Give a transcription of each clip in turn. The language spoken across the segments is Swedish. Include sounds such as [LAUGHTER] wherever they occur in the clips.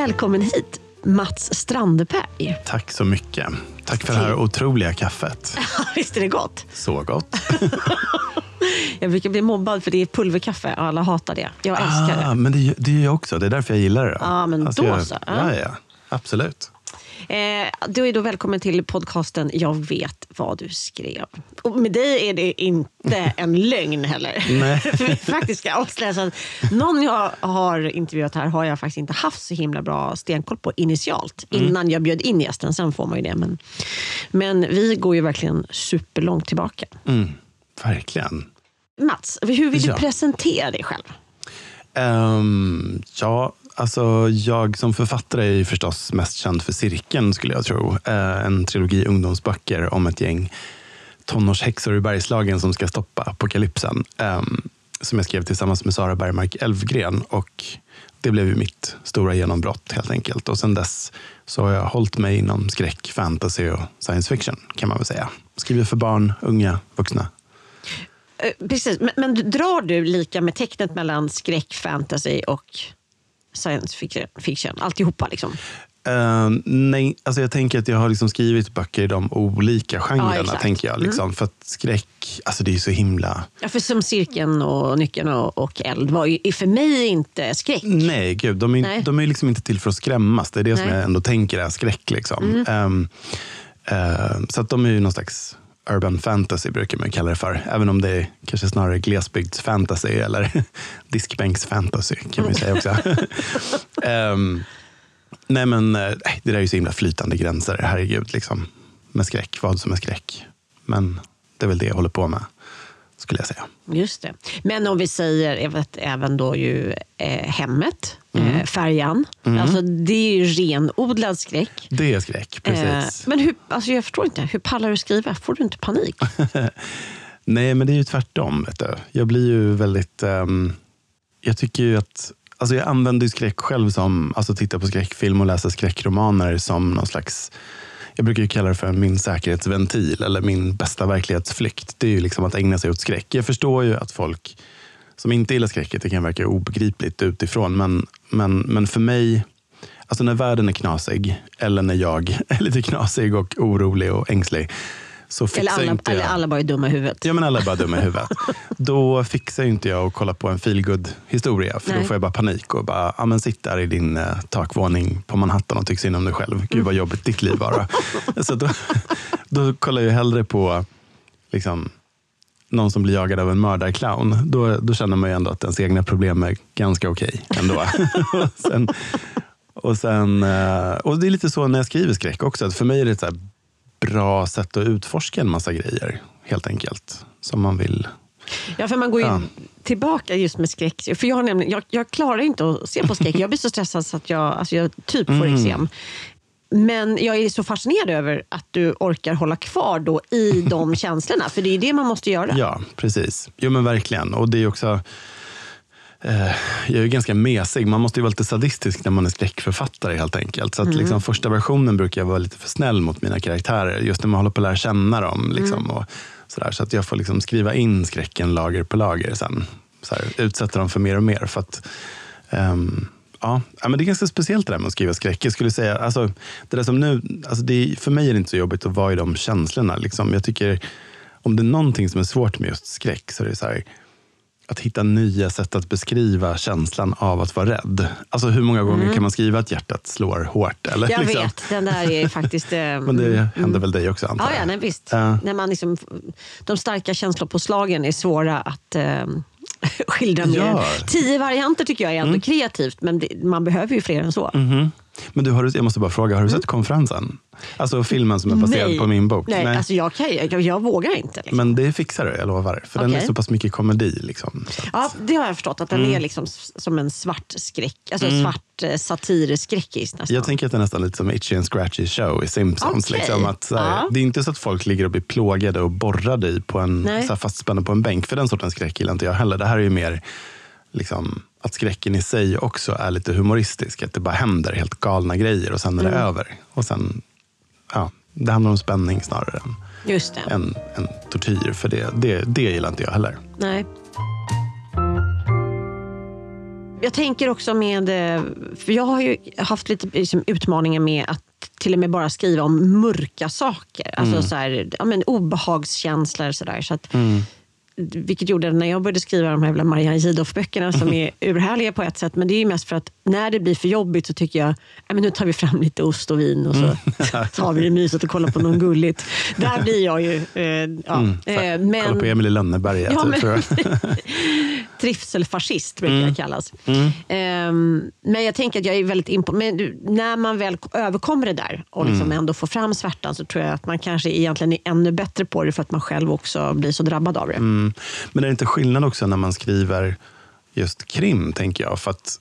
Välkommen hit, Mats Strandeberg. Tack så mycket. Tack för det här otroliga kaffet. [LAUGHS] Visst är det gott? Så gott. [LAUGHS] Jag brukar bli mobbad för det är pulverkaffe och alla hatar det. Jag älskar ah, det. Men det, det gör jag också. Det är därför jag gillar det. Ja, men då jag, så. Ja, ja. Absolut. Eh, du är då välkommen till podcasten Jag vet vad du skrev. Och med dig är det inte [LAUGHS] en lögn heller. Nej. För [LAUGHS] vi faktiskt ska avslöja att någon jag har intervjuat här har jag faktiskt inte haft så himla bra stenkoll på initialt. Mm. Innan jag bjöd in gästen, sen får man ju det. Men, men vi går ju verkligen superlångt tillbaka. Mm, verkligen. Mats, hur vill du Ja. presentera dig själv? Ehm, ja, alltså jag som författare är ju förstås mest känd för Cirkeln skulle jag tro. Eh, en trilogi ungdomsböcker om ett gäng tonårshäxor i Bergslagen som ska stoppa apokalypsen. Ehm, som jag skrev tillsammans med Sara Bergmark Elfgren. Och det blev ju mitt stora genombrott helt enkelt. Och sen dess så har jag hållit mig inom skräck, fantasy och science fiction kan man väl säga. Skriver för barn, unga, vuxna. Eh, precis, men, men drar du lika med tecknet mellan skräck, fantasy och science fiction? fiction? Alltihopa liksom? Eh, nej, alltså jag tänker att jag har liksom skrivit böcker i de olika genrerna. exakt. tänker jag, liksom. För att skräck, alltså det är så himla... Ja, för som cirkeln och nyckeln och, och eld var ju för mig inte skräck. Nej, gud. De är, Nej. De är liksom inte till för att skrämmas. Det är det som Nej. jag ändå tänker är skräck. Liksom. Ehm, eh, så att de är ju någon slags urban fantasy brukar man kalla det för. Även om det är kanske snarare glesbygdsfantasy eller [LAUGHS] diskbänksfantasy kan man säga också. [LAUGHS] Ehm, nej men eh, det där är ju så himla flytande gränser, herregud. Liksom, med skräck, vad som är skräck. Men det är väl det jag håller på med, skulle jag säga. Just det. Men om vi säger vet, även då ju eh, hemmet, eh, färjan. Alltså, det är ju renodlad skräck. Det är skräck, precis. Eh, men hur, alltså jag förstår inte, hur pallar du skriva? Får du inte panik? [LAUGHS] Nej, men det är ju tvärtom. Vet du. Jag blir ju väldigt... ehm, jag tycker ju att... Alltså jag använder ju skräck själv som... Alltså titta på skräckfilm och läsa skräckromaner som någon slags... Jag brukar ju kalla det för min säkerhetsventil eller min bästa verklighetsflykt. Det är ju liksom att ägna sig åt skräck. Jag förstår ju att folk som inte gillar skräcket, det kan verka obegripligt utifrån. Men, men, men för mig, alltså när världen är knasig eller när jag är [LAUGHS] lite knasig och orolig och ängslig så eller, alla, inte jag... eller alla bara är dumma i huvudet. Ja, men alla är bara dumma i huvudet. [LAUGHS] Då fixar inte jag att kolla på en feelgood historia för Nej. då får jag bara panik och bara, ja men sitt där i din eh, takvåning på Manhattan och tyck synd om dig själv. Gud vad jobbigt ditt liv var. [LAUGHS] Så då, då kollar jag hellre på liksom, någon som blir jagad av en mördarclown. Då, då känner man ju ändå att ens egna problem är ganska okej ändå. [LAUGHS] och sen, och, sen, eh, och det är lite så när jag skriver skräck också, att för mig är det så här bra sätt att utforska en massa grejer helt enkelt. Som man vill. Ja, för man går ju Ja. tillbaka just med skräck. För jag, nämligen, jag, jag klarar inte att se på skräck. Jag blir så stressad så att jag, alltså jag typ får Mm. eksem. Men jag är så fascinerad över att du orkar hålla kvar då i de [LAUGHS] känslorna. För det är det man måste göra. Ja, precis. Jo men verkligen. Och det är också... Eh, jag är ju ganska mesig. Man måste ju vara lite sadistisk när man är skräckförfattare helt enkelt. Så att liksom, första versionen brukar jag vara lite för snäll mot mina karaktärer. Just när man håller på att lära känna dem. Liksom, och sådär, så att jag får liksom skriva in skräcken lager på lager sen. Så här, utsätta dem för mer och mer. För att, ehm, Ja, men det är ganska speciellt det där med att skriva skräck. Jag skulle säga, alltså, det där som nu, alltså det, för mig är det inte så jobbigt att vara i de känslorna. Liksom. Jag tycker, om det är någonting som är svårt med just skräck så är det så här, att hitta nya sätt att beskriva känslan av att vara rädd. Alltså hur många gånger kan man skriva att hjärtat slår hårt? Eller, Mm. Jag liksom? vet, den där är faktiskt... [LAUGHS] eh, Men det händer väl dig också antar Ja, jag? ja nej, visst. Ja. När man liksom, de starka känslopåslagen är svåra att eh, [LAUGHS] skildra med. Ja. Tio varianter tycker jag är ändå kreativt, men det, man behöver ju fler än så. Mhm. Men du, har du, jag måste bara fråga, har du sett konferensen? Alltså filmen som är baserad Mm. Nej. på min bok? Nej, Alltså jag, kan, jag, jag vågar inte. Liksom. Men det fixar du, jag lovar. För den är så pass mycket komedi. Liksom. Ja, det har jag förstått. Att den Mm. är liksom som en svart skräck. Alltså svart eh, satirskräckis nästan. Jag tänker att det är nästan lite som Itchy and Scratchy show i Simpsons. Okej. Liksom, att, så här, Ja. Det är inte så att folk ligger och blir plågade och borrade i på en, Nej. så här, fastspända på en bänk. För den sortens skräck gillar inte jag heller. Det här är ju mer liksom, att skräcken i sig också är lite humoristisk. Att det bara händer helt galna grejer och sen är det Mm. över. Och sen, ja, det handlar om spänning snarare än, Just det. än, än tortyr. För det, det, det gillar inte jag heller. Nej. jag tänker också med, eh, för jag har ju haft lite liksom, utmaningar med att till och med bara skriva om mörka saker. Alltså Mm. så här, ja, men obehagskänslor. Så där, så att, Mm. Vilket gjorde att när jag började skriva de här jävla Marianne Jihdoff-böckerna som [LAUGHS] är urhärliga på ett sätt, men det är mest för att när det blir för jobbigt så tycker jag ja, men nu tar vi fram lite ost och vin och så [LAUGHS] tar vi det mysigt och kollar på något gulligt. Där blir jag ju... Eh, ja. eh, Kolla på men, Emil Lönneberga. Ja, typ, men- tror jag. [LAUGHS] trivselfascist brukar Mm. jag kallas. Ehm, men jag tänker att jag är väldigt impo- Men när man väl överkommer det där och liksom Mm. ändå får fram svärtan så tror jag att man kanske egentligen är ännu bättre på det för att man själv också blir så drabbad av det. Mm. Men är det inte skillnad också när man skriver just krim, tänker jag? För att,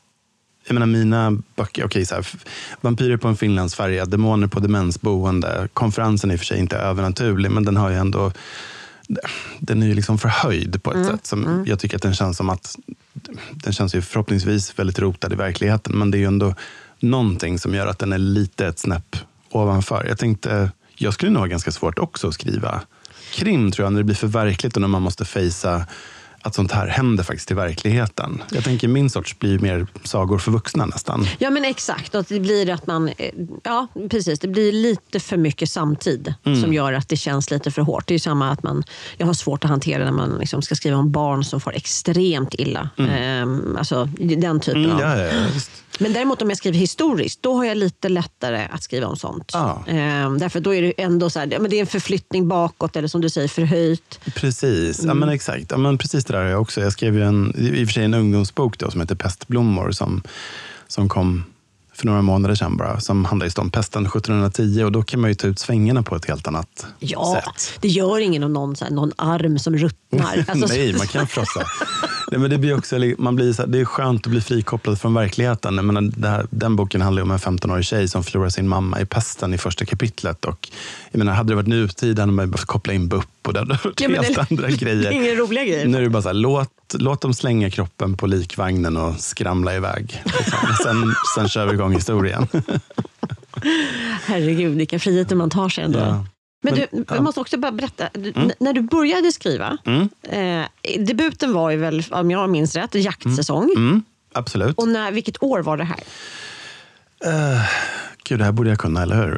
jag menar mina böcker, okej så här, f- Vampyrer på en finlandsfärja, Demoner på demensboende, konferensen är i och för sig inte övernaturlig, men den har ju ändå den är ju liksom förhöjd på ett sätt. Som Jag tycker att den känns som att den känns ju förhoppningsvis väldigt rotad i verkligheten, men det är ju ändå någonting som gör att den är lite ett snäpp ovanför. Jag tänkte, jag skulle nog ha ganska svårt också att skriva krim, tror jag, när det blir för verkligt och när man måste fejsa att sånt här händer faktiskt i verkligheten. Jag tänker min sorts blir mer sagor för vuxna nästan. Ja men exakt, och det blir att man, eh, ja precis, det blir lite för mycket samtid Mm. som gör att det känns lite för hårt. Det är samma att man, jag har svårt att hantera när man liksom ska skriva om barn som får extremt illa. Ehm, alltså den typen Mm, av. ja, ja. Men däremot om jag skriver historiskt, då har jag lite lättare att skriva om sånt. Ja. Ehm, därför då är det ändå så här, ja, men det är en förflyttning bakåt eller som du säger förhöjt. Precis, ja, Mm. men exakt. Ja, men precis det där har jag också. Jag skrev ju en, i och för sig en ungdomsbok då, som heter Pestblommor som, som kom för några månader sedan bara, som handlar just om pesten 1710 och då kan man ju ta ut svängarna på ett helt annat Ja, sätt. det gör ingen om någon, så här, någon arm som ruttnar. [LAUGHS] Alltså, Nej, man kan frossa. Nej, men det, blir också, man blir så här, det är skönt att bli frikopplad från verkligheten. Jag menar, det här, den boken handlar om en 15-årig tjej som förlorar sin mamma i pesten i första kapitlet. Och, jag menar, hade det varit nutid hade man behövt koppla in BUP och det hade varit Ja, helt [LAUGHS] det- andra grejer. inga roliga grejer. Nu är det bara så här, låt, låt dem slänga kroppen på likvagnen och skramla iväg. Liksom. Sen, sen kör vi igång historien. [LAUGHS] Herregud, vilka friheter man tar sig ändå. Ja. Men, Men, du, ja. jag måste också bara berätta. Du, n- När du började skriva, Mm. eh, debuten var ju väl, om jag minns rätt, jaktsäsong. Mm, absolut. Och när, vilket år var det här? Uh, gud, det här borde jag kunna, eller hur?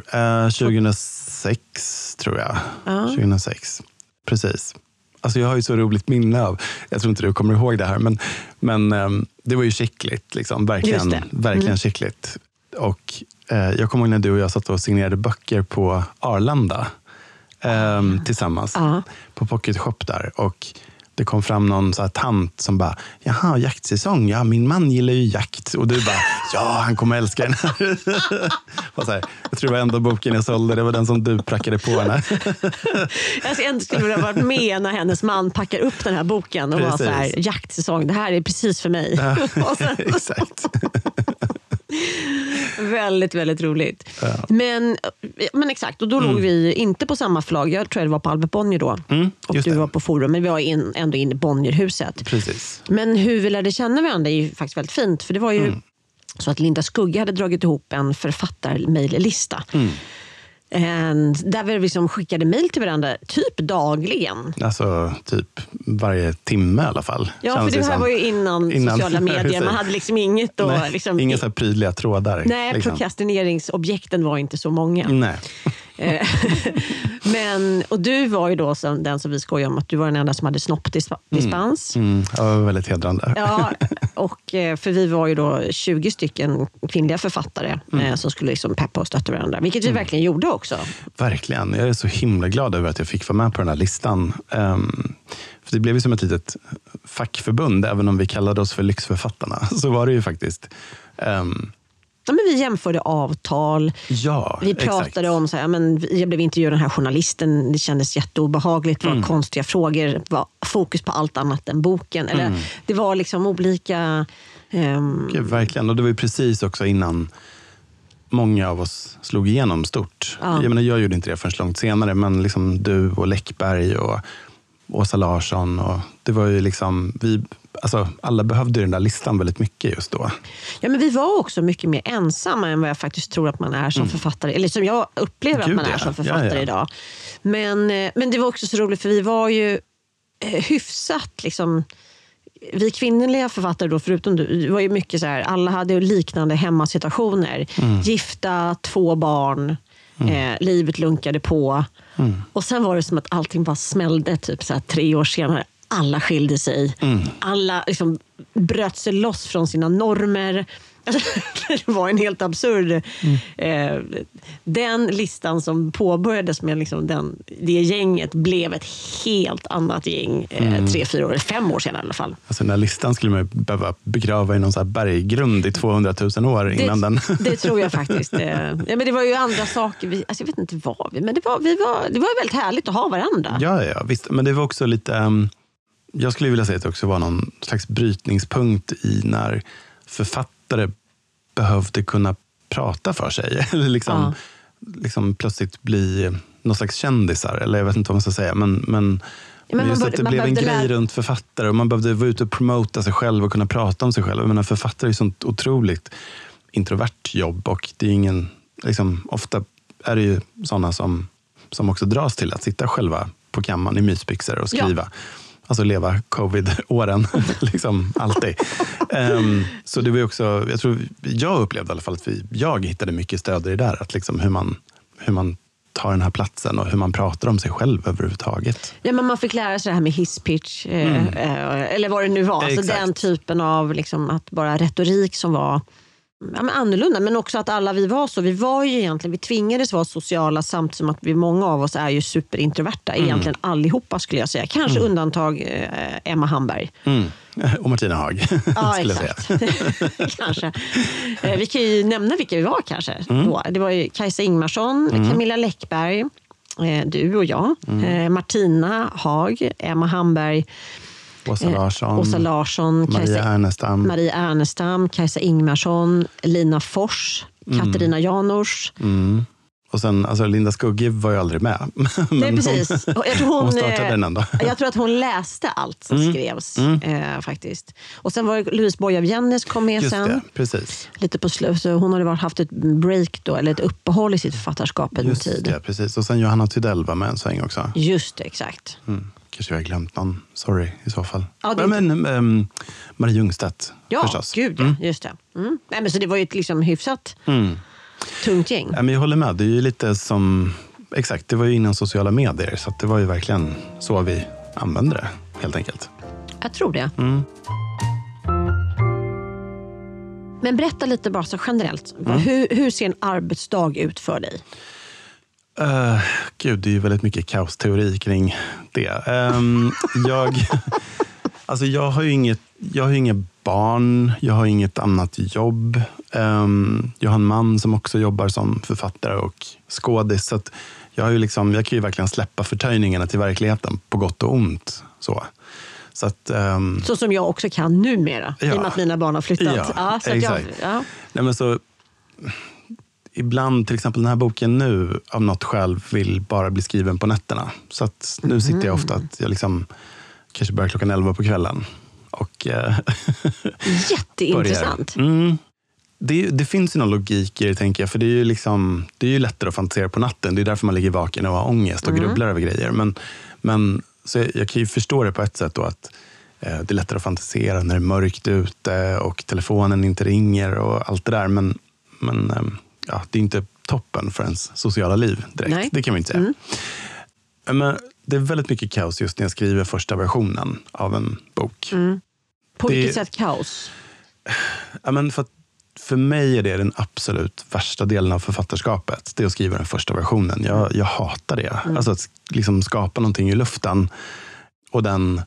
Uh, 2006, tror jag. Ja. 2006, precis. Alltså jag har ju så roligt minne av, jag tror inte du kommer ihåg det här, men, men ehm, det var ju skickligt. Liksom, verkligen verkligen Mm. skickligt. Och, eh, jag kommer ihåg när du och jag satt och signerade böcker på Arlanda ehm, tillsammans. Ja. På Pocket Shop där. Och det kom fram någon så här tant som bara, jaha, jaktsäsong, ja min man gillar ju jakt. Och du bara, [LAUGHS] ja han kommer älska den här. [LAUGHS] Här, jag tror det var enda boken jag sålde, det var den som du prackade på henne. [LAUGHS] Jag skulle ändå vilja varit med när hennes man packar upp den här boken och var så här, Precis. jaktsäsong, det här är precis för mig. sen, Exakt. Väldigt, väldigt roligt. Men, men exakt, och då låg vi inte på samma flagg. Jag tror det var på Albert Bonnier då. och Mm. just du det. var på Forum, men vi var in, ändå inne i Bonnierhuset. Precis. Men hur vi lärde känna varandra är ju faktiskt väldigt fint. För det var ju Mm. så att Linda Skugge hade dragit ihop en författarmejllista. Mm. And Där vi liksom skickade mejl till varandra typ dagligen. Alltså typ varje timme i alla fall. Ja, känns för det här som. var ju innan, Innan. sociala [LAUGHS] medier. Man hade liksom inget då, Nej, liksom, Inga så här prydliga trådar. Nej, liksom. prokrastineringsobjekten var inte så många. Nej. Eh, [LAUGHS] Men, och du var ju då som, den som vi skojar om, att du var den enda som hade snoppdispens. Mm, ja, det var väldigt hedrande. Ja, och, eh, för vi var ju då 20 stycken kvinnliga författare Mm. eh, som skulle liksom peppa och stötta varandra. Vilket vi verkligen gjorde också. Verkligen. Jag är så himla glad över att jag fick vara med på den här listan. Ehm, för det blev ju som ett litet fackförbund, även om vi kallade oss för Lyxförfattarna. [LAUGHS] Så var det ju faktiskt. Ehm, Ja, men vi jämförde avtal. ja, Vi pratade exakt. om, så här, men jag blev intervjuad av den här journalisten, det kändes jätteobehagligt, det var Mm. konstiga frågor, var fokus på allt annat än boken. Eller, Mm. Det var liksom olika... ehm, Gud, verkligen. Och det var ju precis också innan många av oss slog igenom stort. Ja. Jag, menar, jag gjorde inte det förrän långt senare, men liksom du och Läckberg och Åsa Larsson. Och det var ju liksom, vi, alltså, alla behövde den där listan väldigt mycket just då. Ja, men vi var också mycket mer ensamma än vad jag faktiskt tror att man är som författare. Eller som jag upplever Mm. Gud, att man är ja. som författare Ja, ja. idag. Men, eh, men det var också så roligt för vi var ju eh, hyfsat liksom, vi kvinnliga författare, då, förutom du, var ju mycket så här, alla hade liknande hemmasituationer. Gifta, två barn, eh, livet lunkade på. Och sen var det som att allting bara smällde typ så här, tre år senare. Alla skilde sig. Alla liksom bröt sig loss från sina normer. [LAUGHS] Det var en helt absurd... Eh, den listan som påbörjades med liksom den, det gänget blev ett helt annat gäng eh, tre, fyra år, fem år senare i alla fall. Alltså den här listan skulle man behöva begrava i någon så berggrund i 200 000 år innan det, den... det [LAUGHS] tror jag faktiskt. Eh, ja, men det var ju andra saker. Vi, alltså jag vet inte vad vi, men det var, vi var, det var väldigt härligt att ha varandra. Ja, ja, visst. Men det var också lite... ehm, jag skulle vilja säga att det också var någon slags brytningspunkt i när författare behövde kunna prata för sig. [LAUGHS] Eller liksom, liksom plötsligt bli någon slags kändisar. Eller jag vet inte vad man ska säga. Men, men, Ja, men just bör- att det blev en grej lära- runt författare. Och man behövde vara ute och promota sig själv och kunna prata om sig själv. Jag menar, författare är ju sånt otroligt introvert jobb. Och det är ingen, liksom, ofta är det ju sådana som, som också dras till att sitta själva på kammaren i mysbyxor och Ja. Alltså leva covid-åren, [LAUGHS] liksom alltid. Ehm, så det var också, jag tror jag upplevde i alla fall att vi, jag hittade mycket stöd i det där. Att liksom hur, man, hur man tar den här platsen och hur man pratar om sig själv överhuvudtaget. Ja, men man fick lära sig det här med hisspitch, eh, eh, eller vad det nu var. Alltså Mm. Den typen av liksom, att bara retorik som var ja, men annorlunda. Men också att alla vi var så. Vi var ju egentligen, vi tvingades vara sociala samtidigt som att vi, många av oss är ju superintroverta. Mm. Egentligen allihopa skulle jag säga. Kanske undantag eh, Emma Hamberg. Mm. Och Martina Haag, Ja, [LAUGHS] exakt. [LAUGHS] kanske. Eh, vi kan ju nämna vilka vi var kanske. Mm. Då. Det var ju Kajsa Ingmarsson, Camilla Läckberg, eh, du och jag, Mm. eh, Martina Haag, Emma Hamberg, Åsa Larsson, Åsa Larsson, Maria Kajsa, Ernestam. Maria Ernestam, Kajsa Ingmarsson, Lina Fors, Katarina Janouch. Mm. Och sen, alltså Linda Skugge var ju aldrig med. [LAUGHS] Men Nej, precis. Hon, Jag tror, hon, hon startade eh, den ändå. [LAUGHS] jag tror att hon läste allt som Mm. skrevs. Eh, faktiskt. Och sen var det Louise Boye av Jennes kom med Just sen. det, precis. lite på slut. Hon hade varit, haft ett break då, eller ett uppehåll i sitt författarskap en Just tid. det, precis. Och sen Johanna Tydell var med en sväng också. Just det, exakt. Mm. Kanske jag har glömt någon. Sorry i så fall. Ja, det men, ehm, Marie Ljungstedt Ja, förstås. gud ja. Just det. Mm. Nej, men så det var ju ett liksom hyfsat Mm. tungt gäng. Ja, men jag håller med. Det är ju lite som... Exakt, det var ju innan sociala medier. Så det var ju verkligen så vi använde det, helt enkelt. Jag tror det. Mm. Men berätta lite bara så generellt. Mm. Hur, hur ser en arbetsdag ut för dig? Uh, gud, det är ju väldigt mycket kaosteori kring det. Ehm, jag, [LAUGHS] alltså jag har ju inget, jag har inget barn, jag har inget annat jobb. Ehm, jag har en man som också jobbar som författare och skådis. Så jag, har ju liksom, jag kan ju verkligen släppa förtöjningarna till verkligheten på gott och ont. Så, så att, ehm, Så som jag också kan numera, i Ja. och med att mina barn har flyttat. Ja, så att jag, exakt. ja. Nej, men så, ibland, till exempel den här boken nu, av något skäl vill bara bli skriven på nätterna. Så att nu sitter jag ofta att jag liksom, kanske börjar klockan elva på kvällen. Och, eh, [LAUGHS] Jätteintressant. Mm. Det, det finns ju någon logik i det, tänker jag. För det är ju, liksom, det är ju lättare att fantisera på natten. Det är därför man ligger vaken och har ångest och grubblar över grejer. Men, men, så jag, jag kan ju förstå det på ett sätt. Då, att eh, Det är lättare att fantisera när det är mörkt ute och telefonen inte ringer och allt det där. Men, men eh, ja, det är inte toppen för ens sociala liv direkt. Nej. Det kan man inte säga. Men det är väldigt mycket kaos just när jag skriver första versionen av en bok. På Det- vilket sätt kaos? Ja, men för, för mig är det den absolut värsta delen av författarskapet. Det är att skriva den första versionen. Jag, jag hatar det. Alltså att liksom skapa någonting i luften. Och den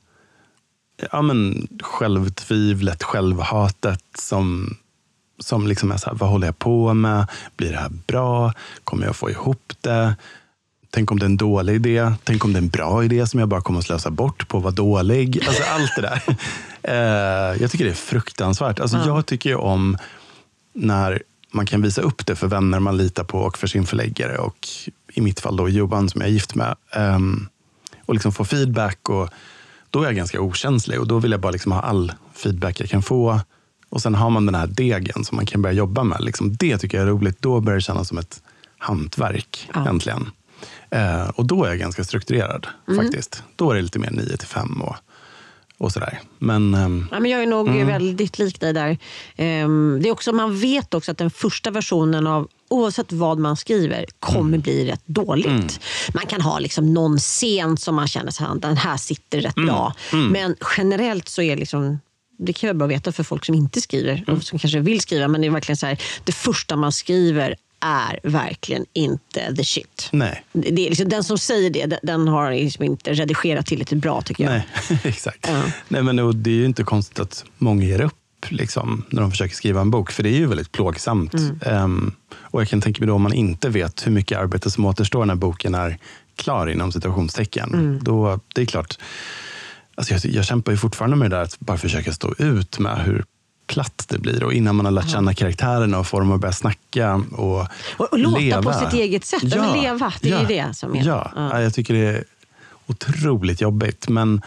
ja, men självtvivlet, självhatet som, som liksom är så här, vad håller jag på med? Blir det här bra? Kommer jag få ihop det? Tänk om det är en dålig idé? Tänk om det är en bra idé som jag bara kommer att slösa bort på att vara dålig? Alltså allt det där. [LAUGHS] Eh, jag tycker det är fruktansvärt. Alltså, Jag tycker om när man kan visa upp det för vänner man litar på och för sin förläggare. Och i mitt fall då Johan som jag är gift med. Ehm, och liksom få feedback. Och då är jag ganska okänslig och då vill jag bara liksom ha all feedback jag kan få. Och sen har man den här degen som man kan börja jobba med. Liksom, det tycker jag är roligt. Då börjar det kännas som ett hantverk Ja. äntligen. Eh, och då är jag ganska strukturerad faktiskt. Då är det lite mer 9 till 5 och och sådär. Men, ehm, Ja, men jag är nog väldigt lik dig där. Ehm, det är också, man vet också att den första versionen av oavsett vad man skriver kommer bli rätt dåligt. Man kan ha liksom någon scen som man känner att den här sitter rätt bra. Men generellt så är liksom det kan bra att veta för folk som inte skriver och som kanske vill skriva. Men det är verkligen så här, det första man skriver är verkligen inte the shit. nej. Det är liksom, den som säger det, den- har liksom inte redigerat tillräckligt bra tycker jag. Nej, [LAUGHS] exakt. Ja. Nej, men och det är ju inte konstigt att många ger upp liksom, när de försöker skriva en bok, för det är ju väldigt plågsamt. Mm. Ehm, och jag kan tänka mig då om man inte vet hur mycket arbete som återstår när boken är klar inom situationstecken. Mm. Då, det är klart, alltså jag, jag kämpar ju fortfarande med det där att bara försöka stå ut med hur platt det blir och innan man har lärt känna karaktärerna och får dem att börja snacka och, Och, och låta leva. på sitt eget sätt. Ja. Men leva, det är ju det som är... Ja, ja. jag tycker det är otroligt jobbigt. Men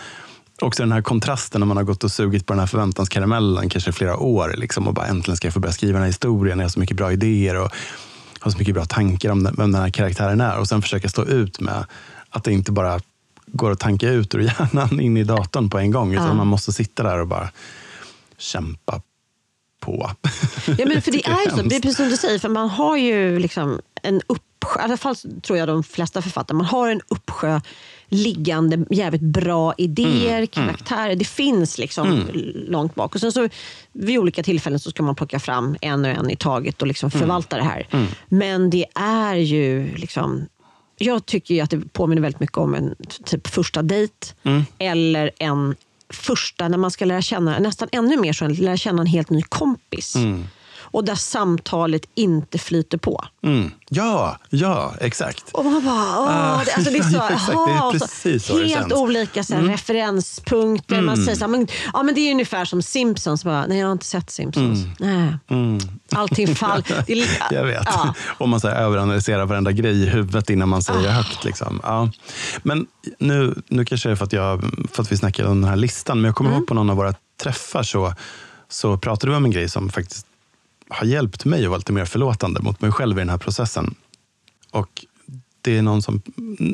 också den här kontrasten när man har gått och sugit på den här förväntanskaramellen kanske flera år liksom, och bara äntligen ska jag få börja skriva den här historien. Jag har så mycket bra idéer och har så mycket bra tankar om den, vem den här karaktären är. Och sen försöka stå ut med att det inte bara går att tanka ut ur hjärnan in i datorn på en gång. Utan Ja. man måste sitta där och bara kämpa på. Ja, men för [LAUGHS] det är ju så, det är precis som du säger, för man har ju liksom en uppsjö, i alla fall tror jag de flesta författare, man har en uppsjö liggande jävligt bra idéer, Mm, karaktärer. Det finns liksom långt bak. Och sen så vid olika tillfällen så ska man plocka fram en och en i taget och liksom Mm. förvalta det här. Men det är ju liksom jag tycker att det påminner väldigt mycket om en typ första dejt Mm. eller en första, när man ska lära känna, nästan ännu mer så, lära känna en helt ny kompis. Och där samtalet inte flyter på. Mm. Ja, ja, exakt. Och man bara, åh, det, alltså det är [LAUGHS] så, Exakt, det är aha, och så så det Helt känns. Mm. olika så här, referenspunkter. Man säger så här, men, ja, men det är ungefär som Simpsons. Bara, Nej, jag har inte sett Simpsons. Nej. Allting faller. [LAUGHS] Det Mm. Jag vet. Ja. [LAUGHS] Om man så här, överanalyserar varenda grej i huvudet innan man Ah. säger högt. Liksom. Ja. Men nu, nu kanske det är för att, jag, för att vi snackade om den här listan, men jag kommer Mm. ihåg på någon av våra träffar så, så pratade vi om en grej som faktiskt har hjälpt mig att vara lite mer förlåtande mot mig själv i den här processen. Och det är någon som,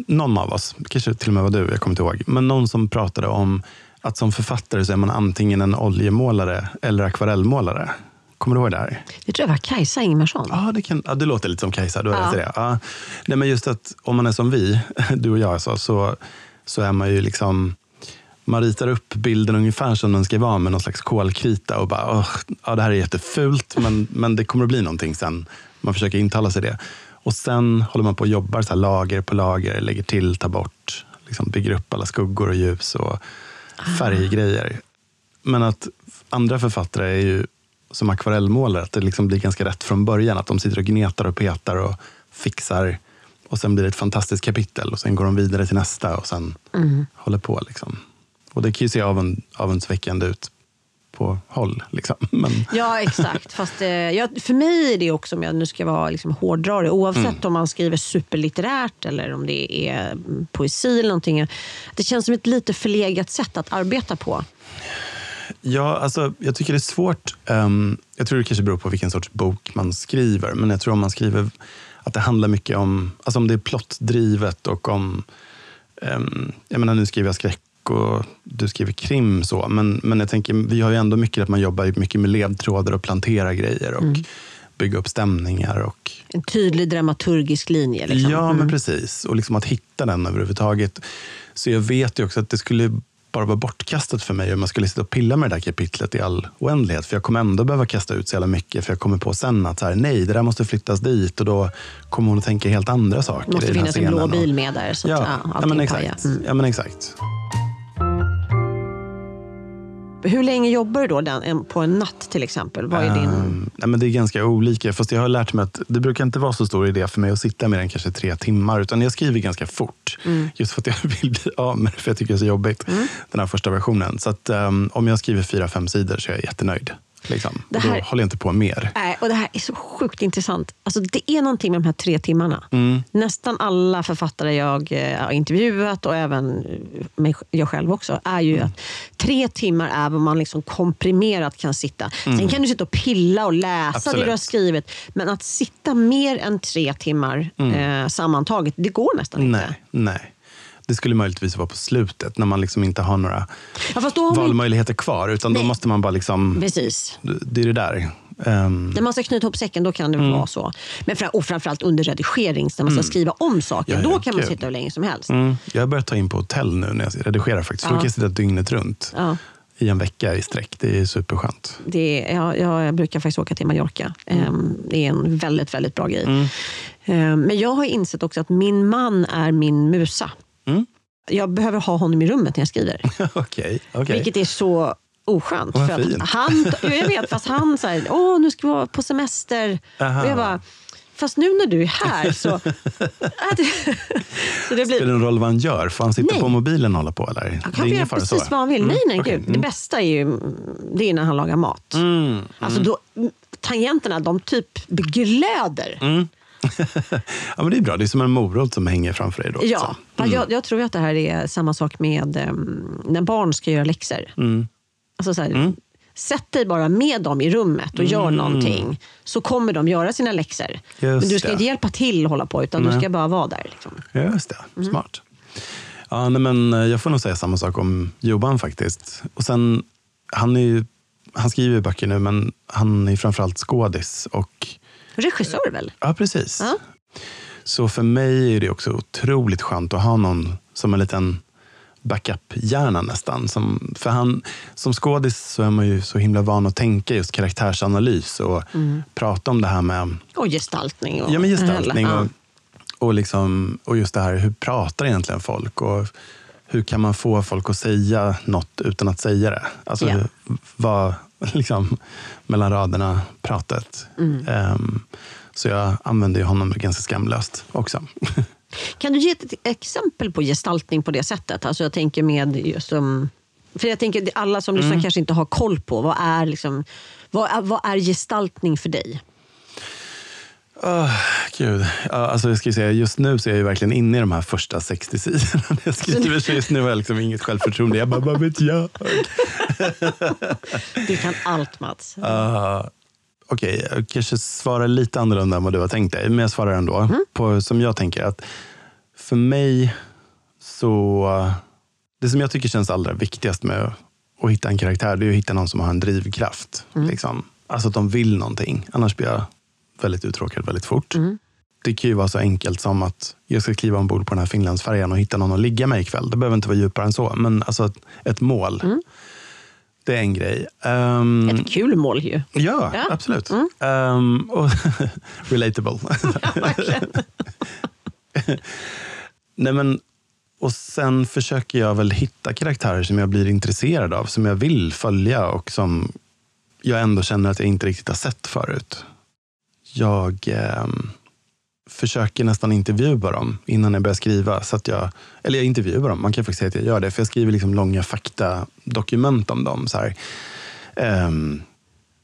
någon av oss, kanske till och med var du, jag kommer inte ihåg, men någon som pratade om att som författare så är man antingen en oljemålare eller akvarellmålare. Kommer du ihåg det här? Det tror jag var Kajsa Ingemarsson. Ja, det, kan, ja, det låter lite som Kajsa. Du har Ja. det. Ja. Nej, men just att om man är som vi, [LAUGHS] du och jag, alltså, så, så är man ju liksom... Man ritar upp bilden ungefär som den ska vara med någon slags kolkrita och bara, "Åh, ja, det här är jättefult, men, men det kommer att bli någonting sen. Man försöker intala sig det. Och sen håller man på och jobbar så lager på lager, lägger till, tar bort, liksom bygger upp alla skuggor och ljus och färggrejer. Men att andra författare är ju som akvarellmålare, att det liksom blir ganska rätt från början. Att de sitter och gnetar och petar och fixar. Och sen blir det ett fantastiskt kapitel och sen går de vidare till nästa och sen håller på. Liksom. Och det kan ju se avund, avundsväckande ut på håll. Liksom. [LAUGHS] Men, Ja, exakt. Fast eh, ja, för mig är det också, om jag nu ska vara liksom hårdrare, oavsett Mm. om man skriver superlitterärt eller om det är mm, poesi eller någonting. Det känns som ett lite förlegat sätt att arbeta på. Ja, alltså, jag tycker det är svårt. ehm, jag tror det kanske beror på vilken sorts bok man skriver. Men jag tror om man skriver att det handlar mycket om, alltså om det är plottdrivet och om, um, jag menar nu skriver jag skräck och du skriver krim så. Men, men jag tänker, vi har ju ändå mycket att man jobbar mycket med ledtrådar och planterar grejer och bygga upp stämningar och En tydlig dramaturgisk linje. Liksom. Ja, men precis. Och liksom att hitta den överhuvudtaget. Så jag vet ju också att det skulle bara vara bortkastat för mig om jag skulle sitta och pilla med det där kapitlet i all oändlighet. För jag kommer ändå behöva kasta ut så jävla mycket. För jag kommer på sen att så här, nej, det där måste flyttas dit. Och då kommer hon att tänka helt andra saker Det måste finnas en blå bil med där så att Ja, ja, men exakt. Mm. ja, men exakt. Hur länge jobbar du då den, på en natt till exempel? Vad är din... Ehm, nej, men det är ganska olika. Fast jag har lärt mig att det brukar inte vara så stor idé för mig att sitta mer än kanske tre timmar. Utan jag skriver ganska fort. Mm. Just för att jag [LAUGHS] vill bli av med det, för jag tycker det är så jobbigt. Den här första versionen. Så att, ehm, om jag skriver fyra, fem sidor så är jag jättenöjd. Liksom. Det Och Då här- håller jag inte på mer. Nej, och det här är så sjukt intressant. Alltså, det är någonting med de här tre timmarna. Mm. Nästan alla författare jag eh, har intervjuat och även eh, mig, jag själv också, är ju Mm. att tre timmar är vad man liksom komprimerat kan sitta. Sen kan du sitta och pilla och läsa det Mm. Absolut. du har skrivit. Men att sitta mer än tre timmar eh, sammantaget, det går nästan inte. Mm. Nej, nej. Det skulle möjligtvis vara på slutet, när man liksom inte har några Ja, då har vi... valmöjligheter kvar. Utan då Nej. måste man bara liksom... Precis. Det är det där. Ehm, När man ska knyta ihop säcken då kan det Mm. vara så. Men fra, och framförallt under redigering, när man ska skriva om saker, Ja, ja, då kan man gud. sitta hur länge som helst. mm, jag har börjat ta in på hotell nu när jag redigerar faktiskt. För Då Ja. kan jag sitta dygnet runt Ja. i en vecka i sträck. Det är superskönt. Det är, ja, ja, jag brukar faktiskt åka till Mallorca. Mm. Ehm, Det är en väldigt, väldigt bra grej. Ehm, Men jag har insett också att min man är min musa. Mm. Jag behöver ha honom i rummet när jag skriver. [LAUGHS] Okej, okej. Vilket är så oskönt. Vad för att han, [LAUGHS] jag vet, fast han säger åh nu ska vi vara på semester. Aha. Och jag bara, fast nu när du är här så... [LAUGHS] så det blir, Spelar det någon roll vad han gör? Får han sitta Nej. på mobilen och hålla på? Eller? han kan göra precis så? vad han vill. Nej, nej, okej. gud. Det bästa är ju det är när han lagar mat. Mm. Alltså då, tangenterna, de typ glöder. Mm. [LAUGHS] Ja, men det är bra. Det är som en morot som hänger framför dig. Då, Ja, också. fast jag, jag tror att det här är samma sak med um, när barn ska göra läxor. Mm. Alltså så här, Sätt dig bara med dem i rummet och gör någonting. Så kommer de göra sina läxor. Men du ska det. inte hjälpa till och hålla på, utan du Nej. ska bara vara där. Liksom. Just det, smart. Ja, nej, men eh, jag får nog säga samma sak om Johan faktiskt. Och sen, han, är ju, han skriver ju böcker nu, men han är framförallt skådis. Och, Regissör väl? ja, precis. Ja. Så för mig är det också otroligt skönt att ha någon som en liten backup-hjärna nästan. Som, för han, som skådis så är man ju så himla van att tänka just karaktärsanalys och prata om det här med Och gestaltning. Och Ja, men gestaltning och, och, liksom, och just det här, hur pratar egentligen folk? Och hur kan man få folk att säga något utan att säga det? Alltså, hur- vad, [LAUGHS] liksom, mellan raderna pratet. Mm. Ehm, så jag använder ju honom ganska skamlöst också. [LAUGHS] Kan du ge ett exempel på gestaltning på det sättet? Alltså jag tänker med just um, För jag tänker alla som Mm. lyssnar kanske inte har koll på vad är, liksom, vad vad är gestaltning för dig? Oh, Gud. Alltså jag ska säga, just nu så är jag ju verkligen inne i de här första 60 sidorna [LAUGHS] jag skriver. Så just nu har jag liksom inget självförtroende. Jag bara, vad vet jag? [LAUGHS] Du kan allt Mats. Uh, Okej, jag kanske svarar lite annorlunda än vad du har tänkt dig, men jag svarar ändå. På, som jag tänker att för mig så... Det som jag tycker känns allra viktigast med att hitta en karaktär, det är att hitta någon som har en drivkraft. Liksom. Alltså att de vill någonting. Annars blir jag väldigt uttråkad väldigt fort. Det kan ju vara så enkelt som att jag ska kliva ombord på den här Finlandsfärjan och hitta någon att ligga med ikväll. Det behöver inte vara djupare än så, men alltså ett, ett mål. Det är en grej. Ehm, Ett kul mål ju. Ja, Ja. absolut. Ehm, och [LAUGHS] relatable. [LAUGHS] [LAUGHS] Nej, men, och sen försöker jag väl hitta karaktärer som jag blir intresserad av, som jag vill följa och som jag ändå känner att jag inte riktigt har sett förut. Jag ehm, försöker nästan intervjua dem innan jag börjar skriva. Så att jag, eller jag intervjuar dem, man kan faktiskt säga att jag gör det. För jag skriver liksom långa faktadokument om dem. Så här. Ehm,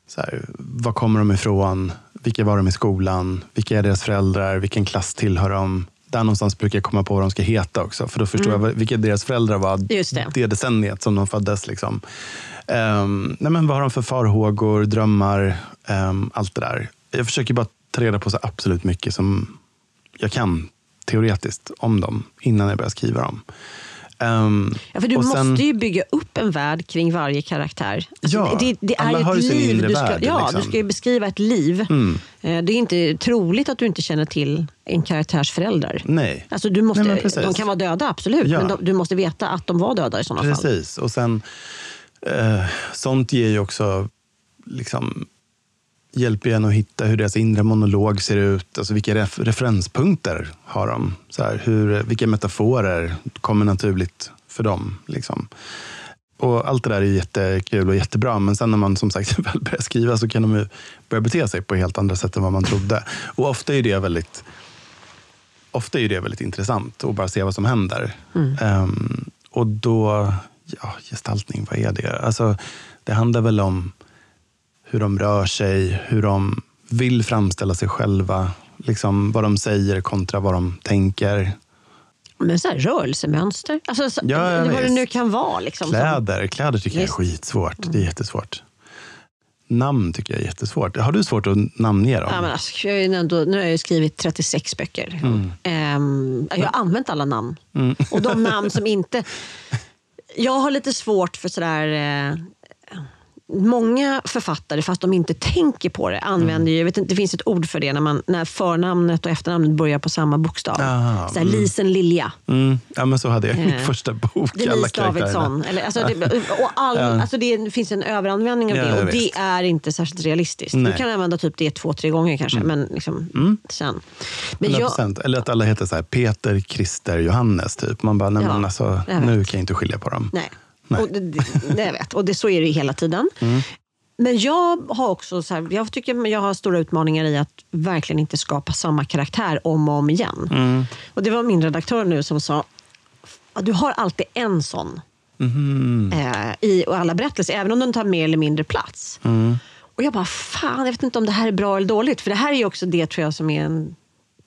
så här, var kommer de ifrån? Vilka var de i skolan? Vilka är deras föräldrar? Vilken klass tillhör de? Där någonstans brukar jag komma på vad de ska heta också. För då förstår jag vad- vilka deras föräldrar var Mm. Just det. decenniet som de föddes. Liksom. Ehm, nej men vad har de för farhågor, drömmar, ehm, allt det där. Jag försöker bara ta reda på så absolut mycket som jag kan teoretiskt om dem innan jag börjar skriva dem. Ehm, Ja, för du sen- måste ju bygga upp en värld kring varje karaktär. Alltså, Ja, det, det är alla ju har ett ju sin liv. inre Du ska, värld, ja, liksom. du ska ju beskriva ett liv. Mm. Eh, Det är inte troligt att du inte känner till en karaktärs föräldrar. Nej. Alltså du måste, Nej, men precis. de kan vara döda, absolut. Ja. Men de, du måste veta att de var döda i sådana fall. Precis. Och sen, eh, sånt ger ju också liksom, hjälper en att hitta hur deras inre monolog ser ut. Alltså vilka ref referenspunkter har de? Så här, hur, vilka metaforer kommer naturligt för dem? Liksom. Och allt det där är jättekul och jättebra, men sen när man som sagt [LAUGHS] väl börjar skriva så kan de börja bete sig på helt andra sätt än vad man trodde. Och ofta är det väldigt ofta är det väldigt intressant att bara se vad som händer. Ehm, och då, ja, gestaltning, vad är det? Alltså, det handlar väl om hur de rör sig, hur de vill framställa sig själva. Liksom vad de säger kontra vad de tänker. Men så här, rörelsemönster, alltså, så, Ja, vad det nu kan vara. Liksom, som- Kläder, kläder tycker Visst. jag är skitsvårt. Det är jättesvårt. namn tycker jag är jättesvårt. Har du svårt att namnge dem? Ja, men alltså, jag är ändå, nu har jag skrivit 36 böcker. Mm. Ehm, jag har använt alla namn. Och de namn som inte... [LAUGHS] Jag har lite svårt för sådär... Eh, Många författare, fast de inte tänker på det, använder ju, jag vet inte, det finns ett ord för det, när, man, när förnamnet och efternamnet börjar på samma bokstav. Ah, Såhär, Lisen Lilja. Mm. Ja, men så hade jag i min Eh, första bok. Denise. Davidsson. Eller, alltså, det, och all, alltså, det finns en överanvändning av Ja, det jag och det är inte särskilt realistiskt. Nej. Du kan använda typ det två, tre gånger kanske, men liksom, sen. Men jag, 100%. Eller att alla heter så här, Peter, Christer, Johannes. Typ. Man bara, nej, Ja, men alltså, jag nu kan jag inte skilja på dem. Nej. Nej. Och det, jag vet. Och det, så är det hela tiden. Men jag har också så här, jag tycker jag har stora utmaningar i att verkligen inte skapa samma karaktär om och om igen. Och Det var min redaktör nu som sa, du har alltid en sån Mhm. eh, i alla berättelser, även om den tar mer eller mindre plats. Och jag bara, fan, jag vet inte om det här är bra eller dåligt. För det här är också det tror jag som är en,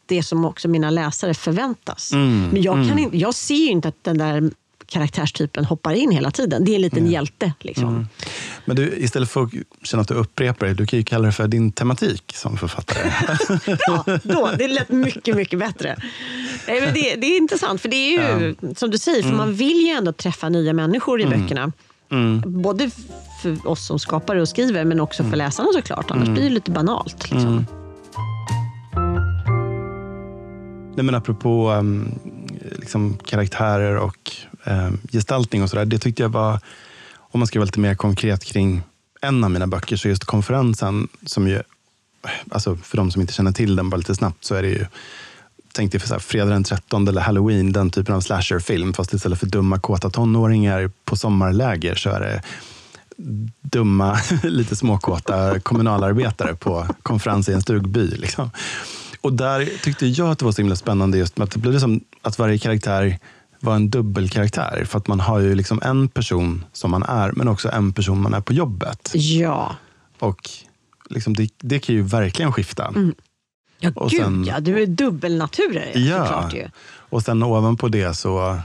det som också mina läsare förväntas. Men jag, kan inte, jag ser ju inte att den där karaktärstypen hoppar in hela tiden. Det är en liten hjälte. Liksom. Men du, istället för att känna att du upprepar dig, du kan ju kalla det för din tematik som författare. [LAUGHS] Ja, då, det lät mycket, mycket bättre. Nej, men det, det är intressant, för det är ju som du säger, för man vill ju ändå träffa nya människor i böckerna. Både för oss som skapare och skriver, men också för läsarna såklart. Annars blir det lite banalt. Liksom. Nej, men apropå um, liksom, karaktärer och eh, gestaltning och sådär. Det tyckte jag var, om man ska vara lite mer konkret kring en av mina böcker, så just konferensen, som ju, alltså för de som inte känner till den bara lite snabbt, så är det ju Tänk dig för så här, fredag den 13 eller halloween, den typen av slasherfilm. Fast istället för dumma kåta tonåringar på sommarläger så är det dumma, [LAUGHS] lite småkåta kommunalarbetare på konferens i en stugby. Liksom. Och där tyckte jag att det var så himla spännande just med att det blev som att varje karaktär var en dubbelkaraktär. För att man har ju liksom en person som man är, men också en person man är på jobbet. Ja. Och liksom det, det kan ju verkligen skifta. Ja, Och gud sen- ja. Du är dubbelnaturer Ja. såklart ju. Och sen ovanpå det så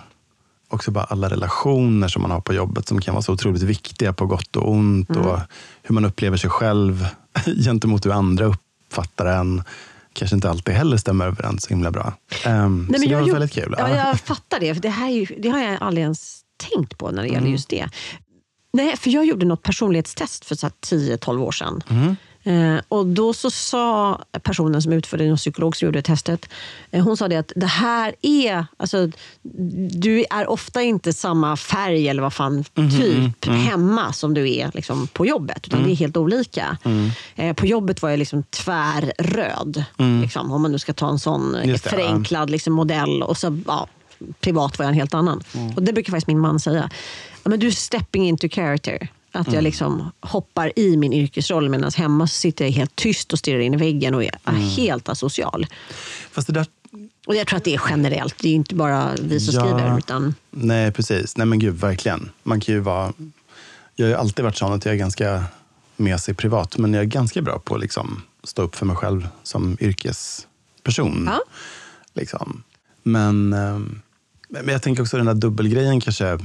också bara alla relationer som man har på jobbet som kan vara så otroligt viktiga på gott och ont. Och hur man upplever sig själv [LAUGHS] gentemot hur andra uppfattar en. Kanske inte alltid heller stämmer överens så himla bra. Um, så det var väldigt kul. Ja, Ja. jag fattar det. För det, här är ju, det har jag aldrig ens tänkt på när det Mm. gäller just det. Nej, för jag gjorde något personlighetstest för så här 10-12 år sedan. Mm. Eh, och då så sa personen som utförde, en psykolog som gjorde testet, eh, hon sa det att det här är, alltså, du är ofta inte samma färg eller vad fan, Mhm, typ, mm. hemma som du är liksom, på jobbet. Utan det är helt olika. Mm. Eh, på jobbet var jag liksom tvärröd. Liksom, om man nu ska ta en sån eh, Mm. Det, ja. förenklad liksom, modell. Och så, ja, privat var jag en helt annan. Mm. Och Det brukar faktiskt min man säga. Ja, men du är stepping into character. Att Mm. jag liksom hoppar i min yrkesroll medan hemma sitter jag helt tyst och stirrar in i väggen och är Mm. helt asocial. Fast det där Och jag tror att det är generellt. Det är inte bara vi som Ja. skriver. Utan, Nej, precis. Nej, men gud, verkligen. Man kan ju vara... Jag har ju alltid varit sån att jag är ganska mesig privat, men jag är ganska bra på att liksom stå upp för mig själv som yrkesperson. Ja. Liksom. Men, ehm, men jag tänker också den där dubbelgrejen kanske,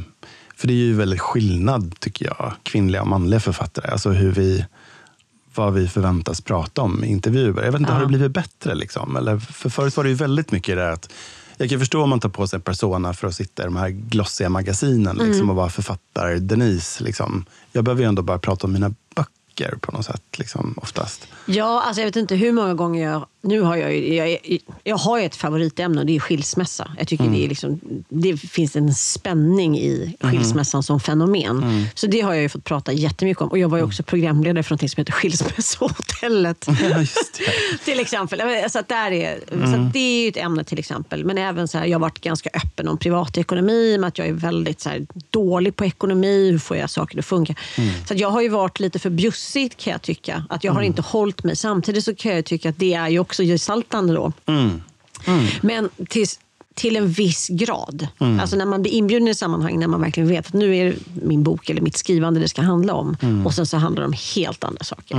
för det är ju väldigt skillnad tycker jag, kvinnliga och manliga författare. Alltså hur vi, vad vi förväntas prata om i intervjuer. Jag vet inte, Ja. har det blivit bättre? Liksom? Eller, för förut var det ju väldigt mycket det att jag kan förstå om man tar på sig en persona för att sitta i de här glossiga magasinen liksom, och vara författare Denise. Liksom. Jag behöver ju ändå bara prata om mina böcker på något sätt, liksom, oftast. ja, alltså jag vet inte hur många gånger jag... Nu har jag, ju- jag, jag har ett favoritämne och det är skilsmässa. Jag tycker Mm. det, är liksom, det finns en spänning i skilsmässan som fenomen. Mm. Så det har jag ju fått prata jättemycket om. Och jag var ju också programledare för något som heter Skilsmässohotellet. [LAUGHS] [LAUGHS] Till exempel. Så, där är, så Mm. det är ju ett ämne till exempel. Men även så här, jag har varit ganska öppen om privatekonomi, med att jag är väldigt så här, dålig på ekonomi, hur får jag saker att funka. Mm. Så att jag har ju varit lite för bjussig kan jag tycka. Att jag har inte hållit mig. Samtidigt så kan jag tycka att det är ju också gestaltande då. Mm. Men till, till en viss grad. Mm. Alltså när man blir inbjuden i sammanhang när man verkligen vet att nu är det min bok eller mitt skrivande det ska handla om. Mm. Och sen så handlar det om helt andra saker.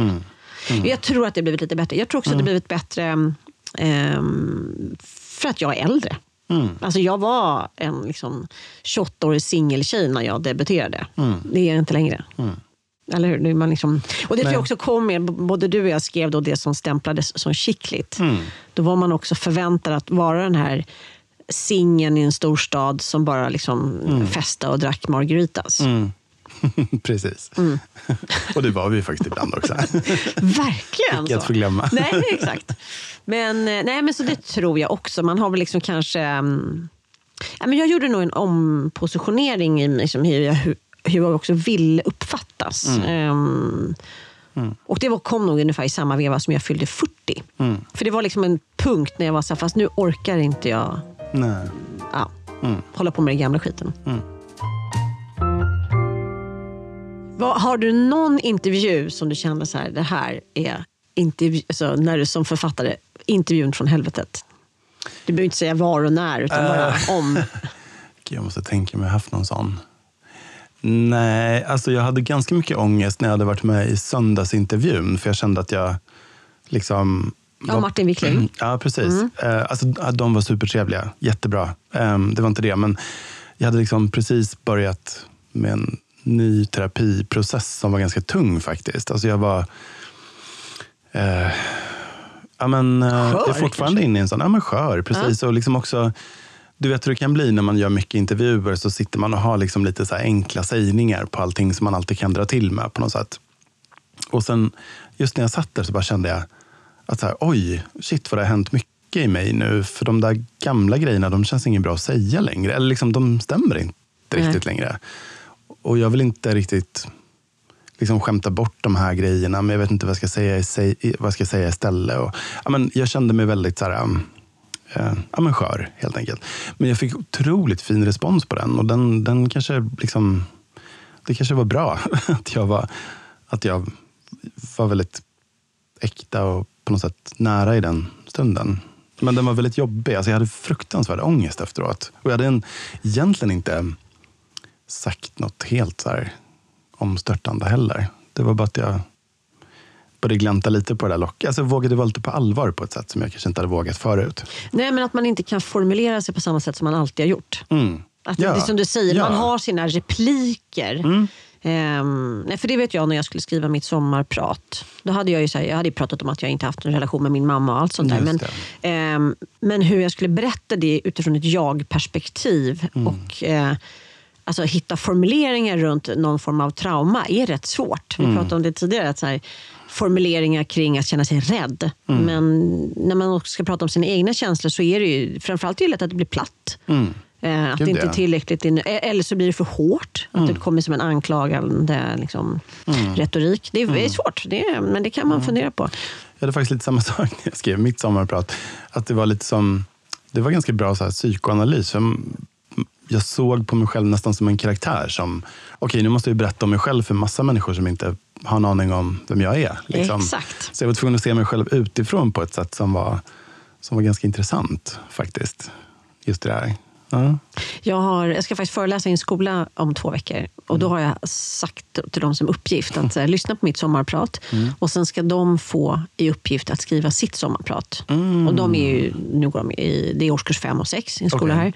Jag tror att det har blivit lite bättre. Jag tror också Mm. att det har blivit bättre ehm, för att jag är äldre. Mm. Alltså jag var en liksom, 28-årig singeltjej när jag debuterade. Mm. Det är jag inte längre. Eller hur? Man liksom, och det tror jag också kom med, både du och jag skrev då det som stämplades som chickligt. Mm. Då var man också förväntad att vara den här singeln i en stor stad som bara liksom festade och drack margaritas. Mm. [LAUGHS] Precis. [LAUGHS] och det var vi faktiskt ibland också. [LAUGHS] Verkligen Icke att förglömma. Nej, exakt. Men, eh, nej, men så det tror jag också. Man har väl liksom kanske... mm, ja, men jag gjorde nog en ompositionering i liksom hur, jag, hur, jag också vill uppfattas. Ehm, Och det var, kom nog ungefär i samma veva som jag fyllde 40. För det var liksom en punkt när jag var så här, fast nu orkar inte jag Nej. ja, hålla på med den gamla skiten. Vad, har du någon intervju som du kände så här, det här är intervju, alltså, när du som författare, intervjun från helvetet? Du behöver inte säga var och när, utan bara om. [LAUGHS] Jag måste tänka om jag haft någon sån. Nej, alltså jag hade ganska mycket ångest när jag hade varit med i söndagsintervjun. För jag kände att jag liksom... Ja, Martin Wickling. [CLEARS THROAT] Ja, precis. Eh, alltså, de var supertrevliga. Jättebra. Eh, det var inte det. Men jag hade liksom precis börjat med en ny terapiprocess som var ganska tung faktiskt. Alltså jag var... Eh, ja, men, eh, jag är Skör, fortfarande inne i en sån... Ja, men skör, precis. Och liksom också... Du vet hur det kan bli när man gör mycket intervjuer så sitter man och har liksom lite så här enkla sägningar på allting som man alltid kan dra till med på något sätt. Och sen just när jag satt där så bara kände jag att så här, oj, shit vad det har hänt mycket i mig nu. För de där gamla grejerna, de känns inte bra att säga längre. Eller liksom, de stämmer inte Nej. riktigt längre. Och jag vill inte riktigt liksom skämta bort de här grejerna, men jag vet inte vad jag ska säga, i- vad jag ska säga istället. Och, ja, men jag kände mig väldigt så här, um, eh, ja, men skör, helt enkelt. Men jag fick otroligt fin respons på den. Och den, den kanske liksom, det kanske var bra [LAUGHS] att jag var, att jag var väldigt äkta och på något sätt nära i den stunden. Men den var väldigt jobbig. Alltså jag hade fruktansvärd ångest efteråt. Och jag hade en, egentligen inte sagt något helt så här omstörtande heller. Det var bara att jag började glänta lite på det där locket. Alltså vågade vara lite på allvar på ett sätt som jag kanske inte hade vågat förut. Nej, men att man inte kan formulera sig på samma sätt som man alltid har gjort. Mm. Att Ja. Det är som du säger, Ja. man har sina repliker. Ehm, nej, för det vet jag när jag skulle skriva mitt sommarprat. Då hade jag ju här, jag hade pratat om att jag inte haft en relation med min mamma och allt sånt där. Men, ehm, men hur jag skulle berätta det utifrån ett jag-perspektiv Mm. och eh, alltså, hitta formuleringar runt någon form av trauma är rätt svårt. Vi Mm. pratade om det tidigare. Att så här, formuleringar kring att känna sig rädd. Mm. Men när man också ska prata om sina egna känslor så är det ju framförallt det lätt att det blir platt. Eh, att det inte är tillräckligt, in, eh, eller så blir det för hårt. Att det kommer som en anklagande liksom, retorik. Det är, är svårt, det är, men det kan man fundera på. Jag hade faktiskt lite samma [LAUGHS] sak när jag skrev mitt sommarprat. Att det var lite som, det var ganska bra så här, psykoanalys. Jag såg på mig själv nästan som en karaktär som, okej nu måste jag berätta om mig själv för massa människor som inte har en aning om vem jag är. liksom. Exakt. Så jag var tvungen att se mig själv utifrån på ett sätt som var, som var ganska intressant faktiskt. Just det där. Ja. Jag, har, jag ska faktiskt föreläsa i en skola om två veckor. Och Då har jag sagt till dem som uppgift att eh, lyssna på mitt sommarprat. Och Sen ska de få i uppgift att skriva sitt sommarprat. Och de är ju, nu går de i, det är årskurs fem och sex i en skola Okej.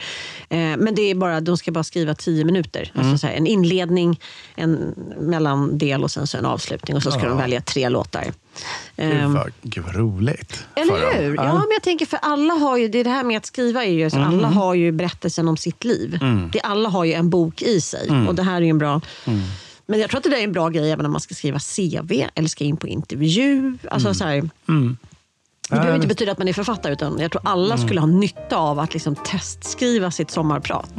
här. Eh, men det är bara, de ska bara skriva tio minuter. Alltså så här, en inledning, en mellandel och sen så en avslutning. Och så ska Ja. de välja tre låtar. Gud, Ehm, vad, gud vad roligt. eller hur? Ja. men jag tänker för alla har ju, det är det här med att skriva är ju, så Mm. alla har ju berättelsen om sitt liv. Det, alla har ju en bok i sig Mm. och det här är ju en bra men jag tror att det där är en bra grej även om man ska skriva CV eller ska in på intervju. Alltså så här, Det Mm. Ja, behöver inte betyda att man är författare utan jag tror alla skulle ha nytta av att liksom testskriva sitt sommarprat.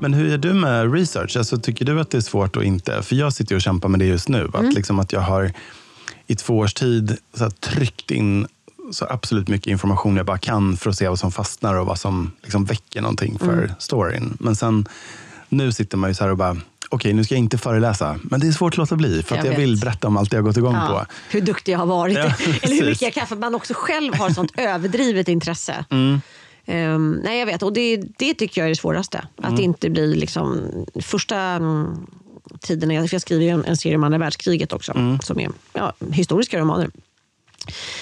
Men hur är du med research? Alltså, tycker du att det är svårt att inte... För jag sitter och kämpar med det just nu. Mm. Att, liksom att jag har i två års tid så här, tryckt in så absolut mycket information jag bara kan för att se vad som fastnar och vad som liksom väcker någonting för Mm. storyn. Men sen, nu sitter man ju så här och bara, okej nu ska jag inte föreläsa. Men det är svårt att låta bli för att Jag jag, vill berätta om allt jag gått igång Ja, på. hur duktig jag har varit. Ja, [LAUGHS] Eller hur mycket jag kan. För man också själv har sånt [LAUGHS] överdrivet intresse. Mm. Ehm, nej, jag vet. Och det, det tycker jag är det svåraste. Att Mm. det inte blir liksom... Första mm, tiden, jag, för jag skriver ju en, en serie om andra världskriget också. Mm. Som är ja, historiska romaner.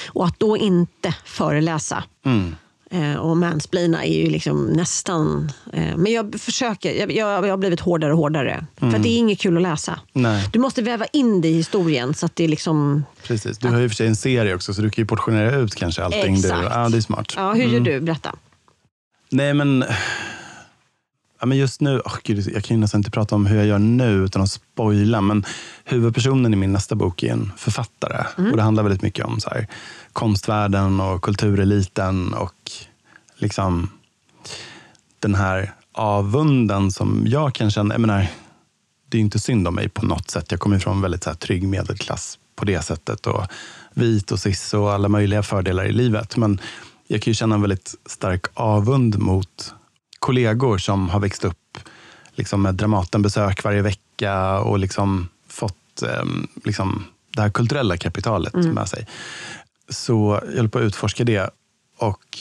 Och att då inte föreläsa. Mm. Eh, och mansplaina är ju liksom nästan... Eh, men jag försöker. Jag, jag, jag har blivit hårdare och hårdare. För att det är inget kul att läsa. Nej. Du måste väva in det i historien så att det är liksom... Precis. Du har ju för sig en serie också, så du kan ju portionera ut kanske allting. Exakt. Du, ja, det är smart. Ja, hur gör du? Berätta. Nej, men, ja, men just nu, oh, gud, jag kan ju nästan inte prata om hur jag gör nu utan att spoila. Men huvudpersonen i min nästa bok är en författare. Och Det handlar väldigt mycket om så här, konstvärlden och kultureliten och liksom den här avunden som jag kan känna. Jag menar, det är inte synd om mig på något sätt. Jag kommer ifrån en väldigt så här, trygg medelklass på det sättet. Och vit och cis och alla möjliga fördelar i livet. Men jag kan ju känna en väldigt stark avund mot kollegor som har växt upp liksom med Dramatenbesök varje vecka och liksom fått eh, liksom det här kulturella kapitalet med sig. Så jag håller på att utforska det. Och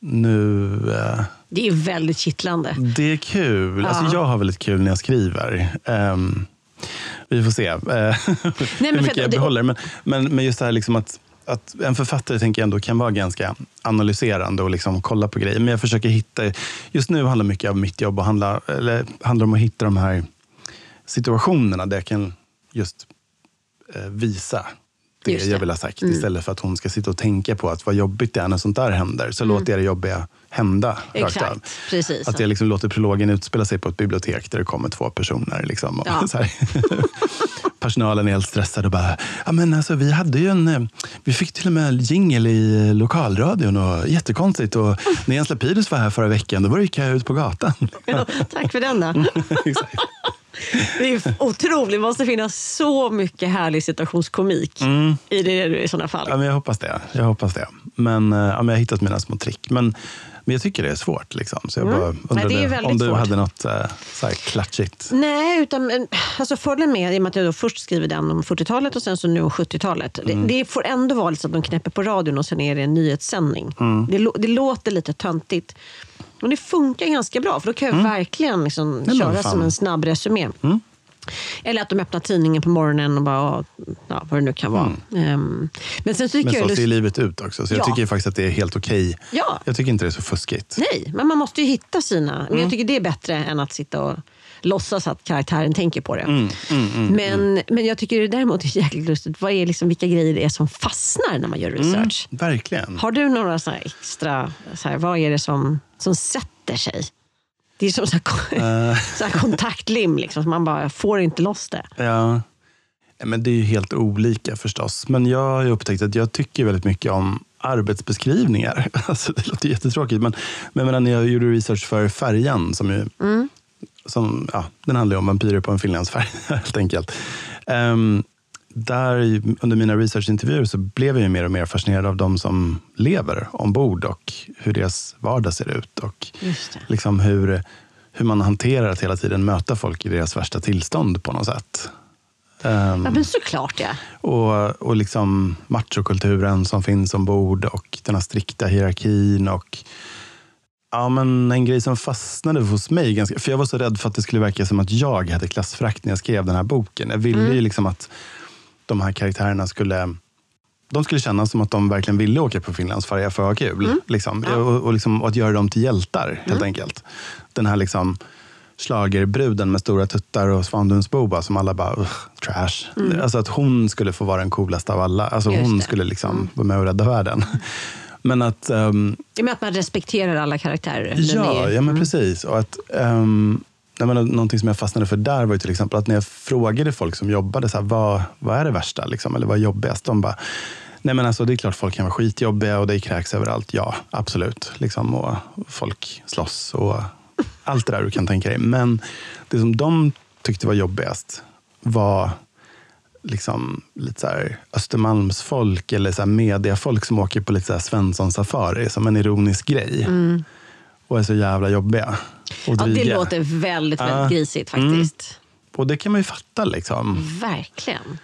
nu... Eh, Det är väldigt kittlande. det är kul. Alltså, jag har väldigt kul när jag skriver. Ehm, vi får se eh, för hur mycket att- jag det- behåller. Men, men, men just det här liksom att, att en författare tänker jag ändå kan vara ganska analyserande och liksom kolla på grejer. Men jag försöker hitta... Just nu handlar mycket av mitt jobb och handlar, eller, handlar om att hitta de här situationerna där jag kan just eh, visa det, det. Mm. jag vill ha sagt. Istället för att hon ska sitta och tänka på att vad jobbigt det är när sånt där händer. Så låter jag det jobbiga hända Mm. Exakt, precis. Att jag liksom låter prologen utspela sig på ett bibliotek där det kommer två personer. Liksom, och Ja. [LAUGHS] [LAUGHS] Personalen är helt stressad och bara, ja, men alltså, vi hade ju en, eh, vi fick till och med jingel i eh, lokalradion och jättekonstigt. Och [LAUGHS] när Jens Lapidus var här förra veckan, då var det gick jag ut på gatan. Ja, tack för den då. Det är otroligt. Det måste finnas så mycket härlig situationskomik i det i sådana fall. Ja, men jag hoppas det. Jag hoppas det. Men, eh, ja, men jag har hittat mina små trick. Men, men jag tycker det är svårt. Liksom. Så jag bara Mm. Nej, är undrade väldigt om du svårt. hade något eh, så här klatschigt. Nej, utan alltså fördelen med i och med att jag först skriver den om 40-talet och sen så nu om 70-talet. Mm. Det, det får ändå vara liksom att de knäpper på radion och sen är det en nyhetssändning. Mm. Det, det låter lite töntigt. Men det funkar ganska bra för då kan jag verkligen liksom Mm. köra. Mm. som en snabb resumé. Eller att de öppnar tidningen på morgonen och bara, ja, vad det nu kan vara. Ehm, men sen tycker Mm. Men jag så lust- ser livet ut också. Så jag Ja. tycker faktiskt att det är helt okej. Ja. Jag tycker inte det är så fuskigt. Nej, men man måste ju hitta sina. Men Mm. jag tycker det är bättre än att sitta och låtsas att karaktären tänker på det. Mm, men, men jag tycker det däremot är jäkligt lustigt. Vad är liksom, vilka grejer det är som fastnar när man gör research? Verkligen. Har du några så här extra, så här, vad är det som, som sätter sig? Det är som så här, Eh. [LAUGHS] så här kontaktlim, liksom, man bara får inte loss det. Ja. Men det är ju helt olika förstås. Men jag har upptäckt att jag tycker väldigt mycket om arbetsbeskrivningar. [LAUGHS] Alltså, det låter jättetråkigt. Men, men när jag gjorde research för Färjan, som ju, som, ja, den handlar om vampyrer på en finlandsfärja [LAUGHS] helt enkelt. Ehm, där, under mina researchintervjuer så blev jag mer och mer fascinerad av de som lever ombord och hur deras vardag ser ut. Och liksom hur, hur man hanterar att hela tiden möta folk i deras värsta tillstånd på något sätt. Ehm, Ja, men såklart ja. och, och liksom machokulturen som finns ombord och den här strikta hierarkin. Och, ja, men en grej som fastnade hos mig, ganska, för jag var så rädd för att det skulle verka som att jag hade klassförakt när jag skrev den här boken. Jag ville ju liksom att de här karaktärerna skulle de skulle känna som att de verkligen ville åka på Finlandsfärja för att ha kul. Liksom. Och, och, liksom, och att göra dem till hjältar, helt enkelt. Den här liksom, schlagerbruden med stora tuttar och Svandunsboba som alla bara, "Ugh, trash. Alltså att hon skulle få vara den coolaste av alla. Alltså Just hon det. skulle liksom vara med och rädda världen. Men att... med att man respekterar alla karaktärer. Ja, är- ja men precis. Och att, um, jag menar, någonting som jag fastnade för där var ju till exempel att när jag frågade folk som jobbade, så här, vad, vad är det värsta? Liksom, eller vad är jobbigast? De bara, nej men alltså det är klart folk kan vara skitjobbiga och det kräks överallt. Ja, absolut. Liksom, och folk slåss och allt det där du kan tänka dig. Men det som de tyckte var jobbigast var liksom lite så här Östermalmsfolk eller så här mediafolk som åker på lite så här Svensson-safari som en ironisk grej. Och är så jävla jobbiga och Ja, det låter väldigt, väldigt Ja. grisigt faktiskt. Och det kan man ju fatta. Liksom. Verkligen.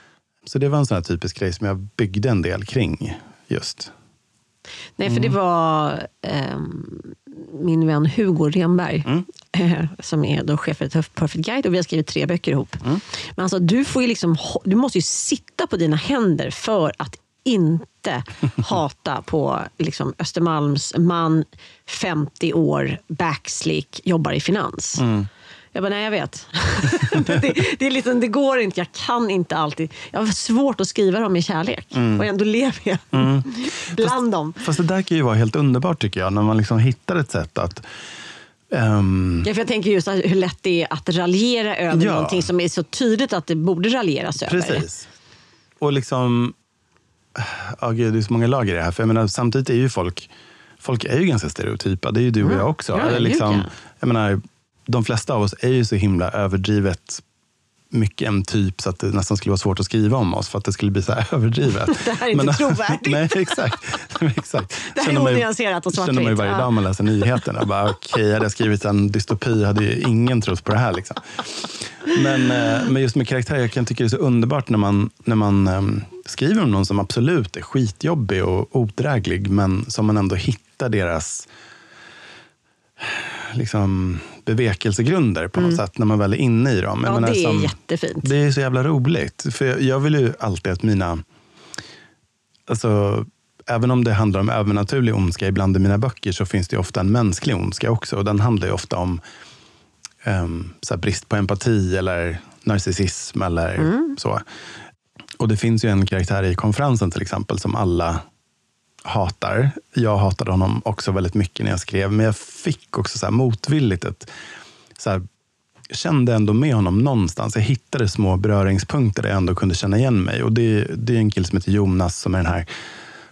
Så det var en sån här typisk grej som jag byggde en del kring. just. Nej, för det var ehm, min vän Hugo Renberg, eh, [LAUGHS] som är då chef för Perfect Guide och vi har skrivit tre böcker ihop. Men alltså, du, får liksom, du måste ju sitta på dina händer för att inte [LAUGHS] hata på liksom, Östermalms man, 50 år, backslick, jobbar i finans. Mm. Jag bara, nej jag vet. [LAUGHS] det, det, är liksom, det går inte, jag kan inte alltid. Jag har svårt att skriva dem i kärlek Mm. och ändå lever jag bland dem. Fast det där kan ju vara helt underbart tycker jag, när man liksom hittar ett sätt att ehm, Ja, för jag tänker just hur lätt det är att raljera över Ja. någonting som är så tydligt att det borde raljeras över. Precis. Och liksom... Ja, gud, det är så många lager i det här. För jag menar, samtidigt är ju folk, folk är ju ganska stereotypa. Det är ju du och jag också. Ja, Eller liksom, ja. jag menar, de flesta av oss är ju så himla överdrivet mycket en typ så att det nästan skulle vara svårt att skriva om oss för att det skulle bli så här [LAUGHS] överdrivet. Det här är inte trovärdigt. [LAUGHS] Nej, exakt. [LAUGHS] exakt. Det här är Känner ju- onyanserat och känner man ju svartvitt, varje dag man läser nyheterna. Bara, Okej, hade jag skrivit en dystopi hade ju ingen trott på det här. Liksom. Men, eh, men just med karaktärer, jag kan tycka det är så underbart när man, när man ehm, skriver om någon som absolut är skitjobbig och odräglig, men som man ändå hittar deras liksom, bevekelsegrunder på något sätt när man väl är inne i dem. Ja, menar, det är som- jättefint. det är så jävla roligt. För jag, jag vill ju alltid att mina... Alltså, även om det handlar om övernaturlig ondska ibland i mina böcker så finns det ofta en mänsklig ondska också. Och den handlar ju ofta om ehm, så brist på empati eller narcissism eller Mm. så. Och det finns ju en karaktär i konferensen till exempel som alla hatar. Jag hatade honom också väldigt mycket när jag skrev, men jag fick också så här motvilligt ett så här, kände ändå med honom någonstans. Jag hittade små beröringspunkter där jag ändå kunde känna igen mig. Och det, det är en kille som heter Jonas som är den här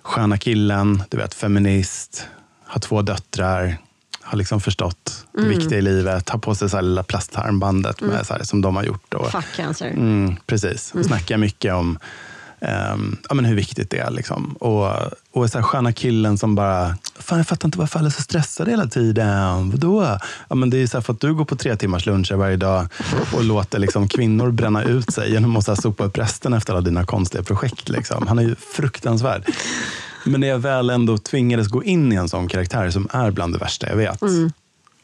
sköna killen, du vet, feminist, har två döttrar, har liksom förstått det viktiga i livet, har på sig så här lilla plastarmbandet med, så här, som de har gjort. Och, Fuck cancer. Mm, precis. Snackar mycket om ehm, ja, men hur viktigt det är. Liksom. Och, och så här sköna killen som bara, fan jag fattar inte varför alla är så stressade hela tiden. Vadå? Ja, men det är så för att du går på tre timmars luncher varje dag och låter liksom kvinnor bränna ut sig genom att så här sopa upp resten efter alla dina konstiga projekt. Liksom. Han är ju fruktansvärd. Men när jag väl ändå tvingades gå in i en sån karaktär som är bland det värsta jag vet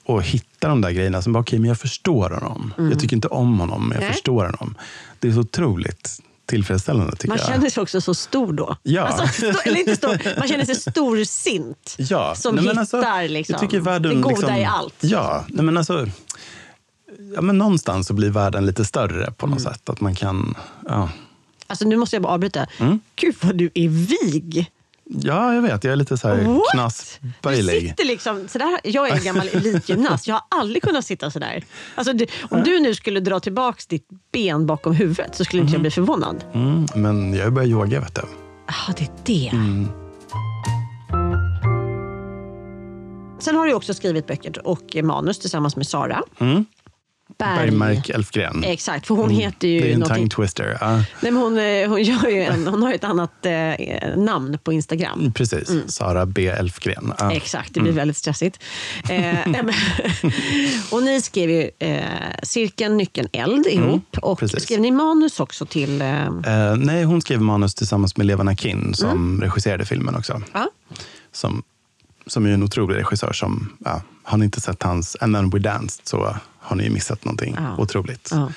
och hitta de där grejerna som bara, okej, men jag förstår honom. Jag tycker inte om honom, men jag Nej. förstår honom. Det är så otroligt tillfredsställande tycker Man jag. känner sig också så stor då. Ja. Alltså, stor, eller inte stor, man känner sig storsint. [LAUGHS] ja. Som nej, men hittar alltså, liksom, jag tycker världen, det goda liksom, i allt. Ja, nej, men alltså, ja, men någonstans så blir världen lite större på något Mm. sätt. Att man kan, ja. Alltså, nu måste jag bara avbryta. Mm. Gud vad du är vig. Ja, jag vet. Jag är lite så här What? Du knasböjlig. sitter liksom sådär. Jag är en gammal [LAUGHS] elitgymnast. Jag har aldrig kunnat sitta sådär. Alltså, du, om du nu skulle dra tillbaka ditt ben bakom huvudet så skulle inte jag bli förvånad. Mm, men jag börjar yoga, vet du. Ja, det är det. Mm. Sen har du också skrivit böcker och manus tillsammans med Sara. Mm. Berg. Bergmark Elfgren. Exakt, för hon heter ju... Det är en tongue twister. Ja, Nej, men hon, eh, hon, gör ju en, hon har ju ett annat eh, namn på Instagram. precis. Sara B. Elfgren. Ja. Exakt, det blir väldigt stressigt. Eh, [LAUGHS] [LAUGHS] och ni skrev ju eh, Cirkeln, Nyckeln, Eld ihop. och precis. skrev ni manus också till... Eh, Eh, nej, hon skrev manus tillsammans med Levana Kin som Mm. regisserade filmen också. ja? Som, som är en otrolig regissör. Som, ja, har ni inte sett hans And then we danced så har ni missat någonting Ja. otroligt. Ja.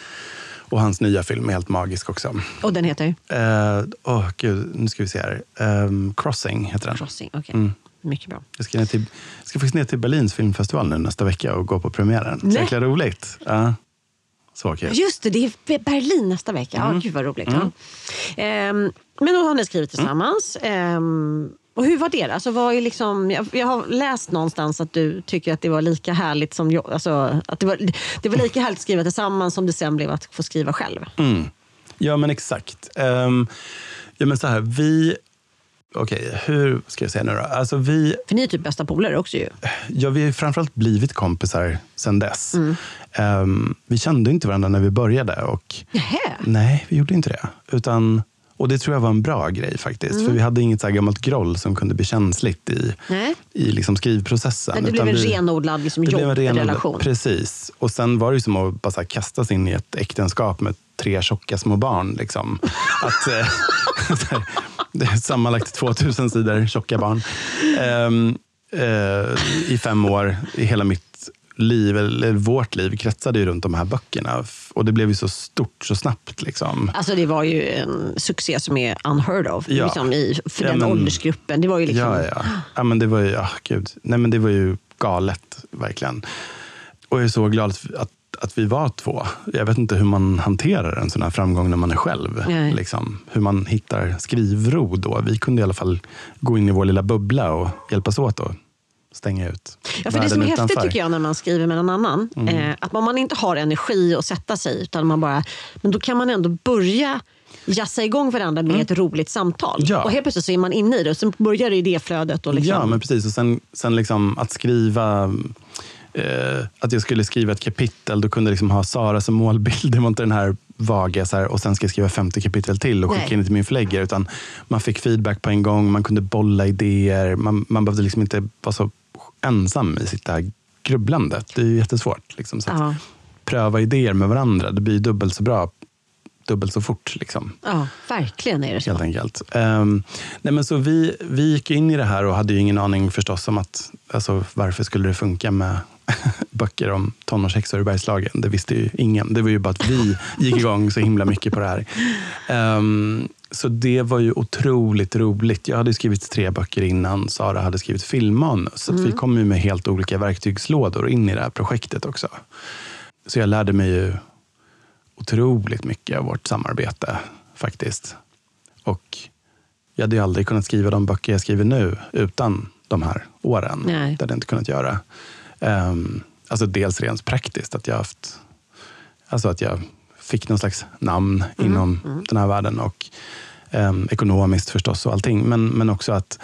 Och hans nya film är helt magisk också. Och den heter Eh, åh, gud, nu ska vi se här. Ehm, Crossing heter den. Crossing. Okej, Mm. mycket bra. Jag ska, ner till, jag ska faktiskt ner till Berlins filmfestival nu nästa vecka och gå på premiären. Så jäkla roligt. Ja. Så kul. Just det, det är Berlin nästa vecka. Mm. Ja, gud vad roligt. Ja. Ehm, men då har ni skrivit tillsammans. Ehm, och hur var det? Alltså, vad är liksom, jag, jag har läst någonstans att du tycker att det var lika härligt som jag, alltså, att det var, det var lika härligt att skriva tillsammans som det sen blev att få skriva själv. Mm. Ja, men exakt. Um, ja, men så här, vi... Okej, hur ska jag säga nu då? Alltså vi, För ni är typ bästa polare också ju. ja, vi har framförallt blivit kompisar sen dess. Mm. Ehm, vi kände inte varandra när vi började. Och, Nähä. nej, vi gjorde inte det. Utan, och det tror jag var en bra grej faktiskt. Mm. För vi hade inget så här gammalt groll som kunde bli känsligt i, Nej. i liksom skrivprocessen. Men det blev Utan en vi- renodlad liksom, det blev en renodlad- jobbrelation. Precis. Och sen var det som att bara här kastas in i ett äktenskap med tre tjocka små barn. Liksom. [LAUGHS] Att, eh, här, det är sammanlagt 2000 sidor tjocka barn. Ehm, eh, I fem år, i hela mitt liv, eller vårt liv, kretsade ju runt de här böckerna. Och det blev ju så stort så snabbt. Liksom. Alltså det var ju en succé som är unheard of Ja. liksom i, för Ja, den men- åldersgruppen. Det var ju liksom... Ja, ja. ja men det var ju, ja, gud. Nej, men det var ju galet, verkligen. Och jag är så glad att, att, att vi var två. Jag vet inte hur man hanterar en sån här framgång när man är själv. Liksom. Hur man hittar skrivro då. Vi kunde i alla fall gå in i vår lilla bubbla och hjälpas åt och stänga ut Ja, för det som är häftigt. Mm. tycker jag när man skriver med någon annan, eh, att om man inte har energi att sätta sig, utan man bara, men då kan man ändå börja jassa igång varandra med ett roligt samtal. Mm. Ja. Och helt plötsligt så är man inne i det och sen börjar det idéflödet. Och liksom, Ja, men precis. Och sen, sen liksom att skriva... Eh, att jag skulle skriva ett kapitel, då kunde jag liksom ha Sara som målbild. Det var inte den här vaga, så här, och sen ska jag skriva 50 kapitel till och skicka Nej. in det till min förläggare. Utan man fick feedback på en gång, man kunde bolla idéer. Man, man behövde liksom inte vara så ensam i sitt där grubblandet. Det är jättesvårt. Liksom, så att Ja. Pröva idéer med varandra, det blir dubbelt så bra, dubbelt så fort. Liksom ja, verkligen är det så. helt enkelt. Ehm, nej men så vi, vi gick in i det här och hade ju ingen aning förstås om att alltså, varför skulle det funka med [LAUGHS] böcker om tonårshäxor i Bergslagen. Det visste ju ingen. Det var ju bara att vi gick igång så himla mycket på det här. Ehm, så det var ju otroligt roligt. Jag hade skrivit tre böcker innan. Sara hade skrivit filmmanus. Så att vi kom ju med helt olika verktygslådor in i det här projektet också. Så jag lärde mig ju otroligt mycket av vårt samarbete faktiskt. Och jag hade ju aldrig kunnat skriva de böcker jag skriver nu utan de här åren. Nej. Det hade jag inte kunnat göra. Um, alltså dels rent praktiskt, att jag haft, alltså att jag fick någon slags namn inom den här världen och um, ekonomiskt förstås och allting. Men, men också att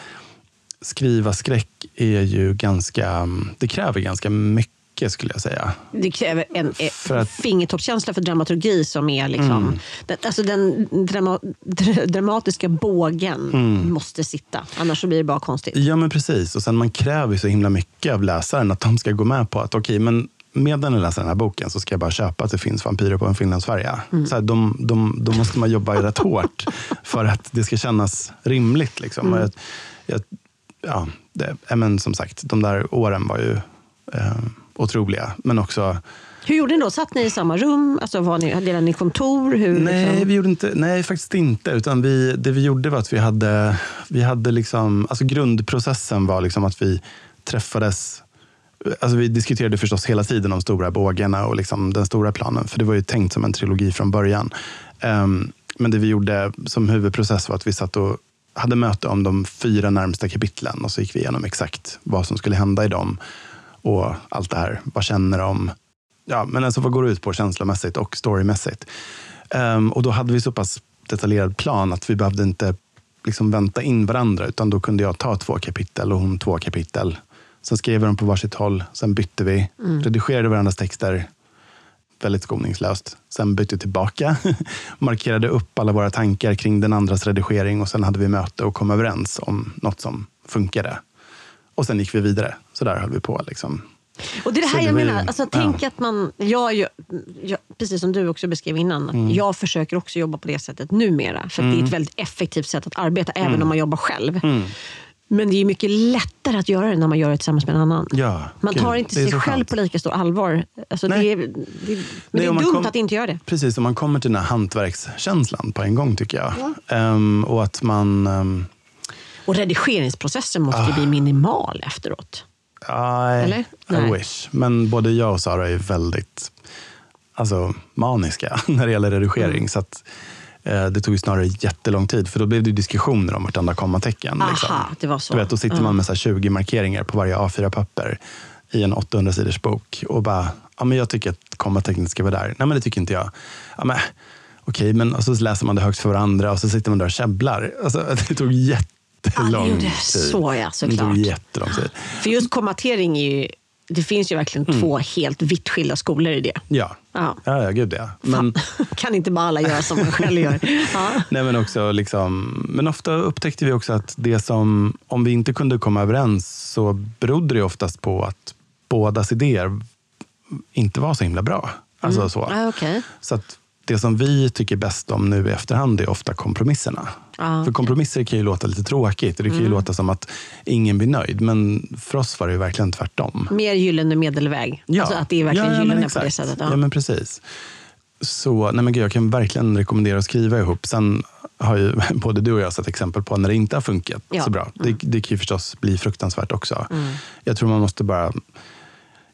skriva skräck är ju ganska, det kräver ganska mycket skulle jag säga. Det kräver en För att- fingertoppskänsla för dramaturgi som är liksom... Mm. Den, alltså den drama, dr, dramatiska bågen Mm. måste sitta. Annars blir det bara konstigt. Ja, men precis. Och sen man kräver så himla mycket av läsaren att de ska gå med på att okej, men medan jag läser den här boken så ska jag bara köpa att det finns vampyrer på en Finlandsfärja. Så här, de, de, då måste man jobba rätt hårt för att det ska kännas rimligt. Liksom. Och Jag, jag, ja, det, men som sagt, de där åren var ju eh, otroliga. Men också Hur gjorde ni då? Satt ni i samma rum? Alltså var ni, delade ni kontor? Hur, Nej, liksom? vi gjorde inte, nej, faktiskt inte. Utan vi, det vi gjorde var att vi hade, vi hade liksom, alltså grundprocessen var liksom att vi träffades Alltså vi diskuterade förstås hela tiden de stora bågarna och liksom den stora planen. För det var ju tänkt som en trilogi från början. Ehm, men det vi gjorde som huvudprocess var att vi satt och hade möte om de fyra närmsta kapitlen. Och så gick vi igenom exakt vad som skulle hända i dem. Och allt det här. Vad känner de? Ja, men alltså vad går det ut på känslomässigt och storymässigt? Ehm, och då hade vi så pass detaljerad plan att vi behövde inte liksom vänta in varandra. Utan då kunde jag ta två kapitel och hon två kapitel. Sen skrev vi dem på varsitt håll. Sen bytte vi. Redigerade varandras texter. Väldigt skoningslöst. Sen bytte vi tillbaka. [LAUGHS] Markerade upp alla våra tankar kring den andras redigering. Och sen hade vi möte och kom överens om något som funkade. Och sen gick vi vidare. Så där höll vi på. Liksom. Och det är det här jag menar. Alltså, tänk att man, jag, jag, precis som du också beskrev innan, Mm. jag försöker också jobba på det sättet numera. För att det är ett väldigt effektivt sätt att arbeta, även Mm. om man jobbar själv. Men det är mycket lättare att göra det när man gör det tillsammans med en annan. Ja, Man gud, tar inte det är sig själv skönt. på lika stort allvar. Alltså, det är, det, men det är dumt kom- att inte göra det. Precis, om man kommer till den här hantverkskänslan på en gång tycker jag. Ehm, och att man... ehm, Och redigeringsprocessen måste ju bli minimal efteråt. Nej, Eller? I Nej. wish. Men både jag och Sara är väldigt alltså, maniska [LAUGHS] när det gäller redigering. Mm. Så att, eh, det tog ju snarare jättelång tid, för då blev det diskussioner om vartenda kommatecken. Aha, liksom. det var så. Du vet, då sitter man med så här 20 markeringar på varje A4-papper i en 800-sidors bok och bara, ja, men jag tycker att kommatecknet ska vara där. Nej, men det tycker inte jag. Ja, men, okej, men och så läser man det högt för varandra och så sitter man där och käbblar. Alltså, [LAUGHS] det tog jättelång det gjorde tid. så, ja, Det såklart. tog jättelång tid. För just kommatering är ju, det finns ju verkligen två helt vitt skilda skolor i det. Ja, Ja. ja, ja gud ja. Men, Fan, [LAUGHS] kan inte bara alla göra som man själv gör? [LAUGHS] Ja. nej, men, också liksom, men ofta upptäckte vi också att det som, om vi inte kunde komma överens så berodde det oftast på att bådas idéer inte var så himla bra. Alltså så. Ja, okej. så att det som vi tycker bäst om nu i efterhand är ofta kompromisserna. Ja. För kompromisser kan ju låta lite tråkigt det kan ju Mm. låta som att ingen blir nöjd. Men för oss var det ju verkligen tvärtom. Mer gyllene medelväg. Alltså att det är verkligen ja, ja, gyllene på det sättet. Ja. Ja. men precis. Så nej men gud, jag kan verkligen rekommendera att skriva ihop. Sen har ju [LAUGHS] både du och jag sett exempel på när det inte har funkat Ja. Mm. så bra. Det, det kan ju förstås bli fruktansvärt också. Jag tror man måste bara,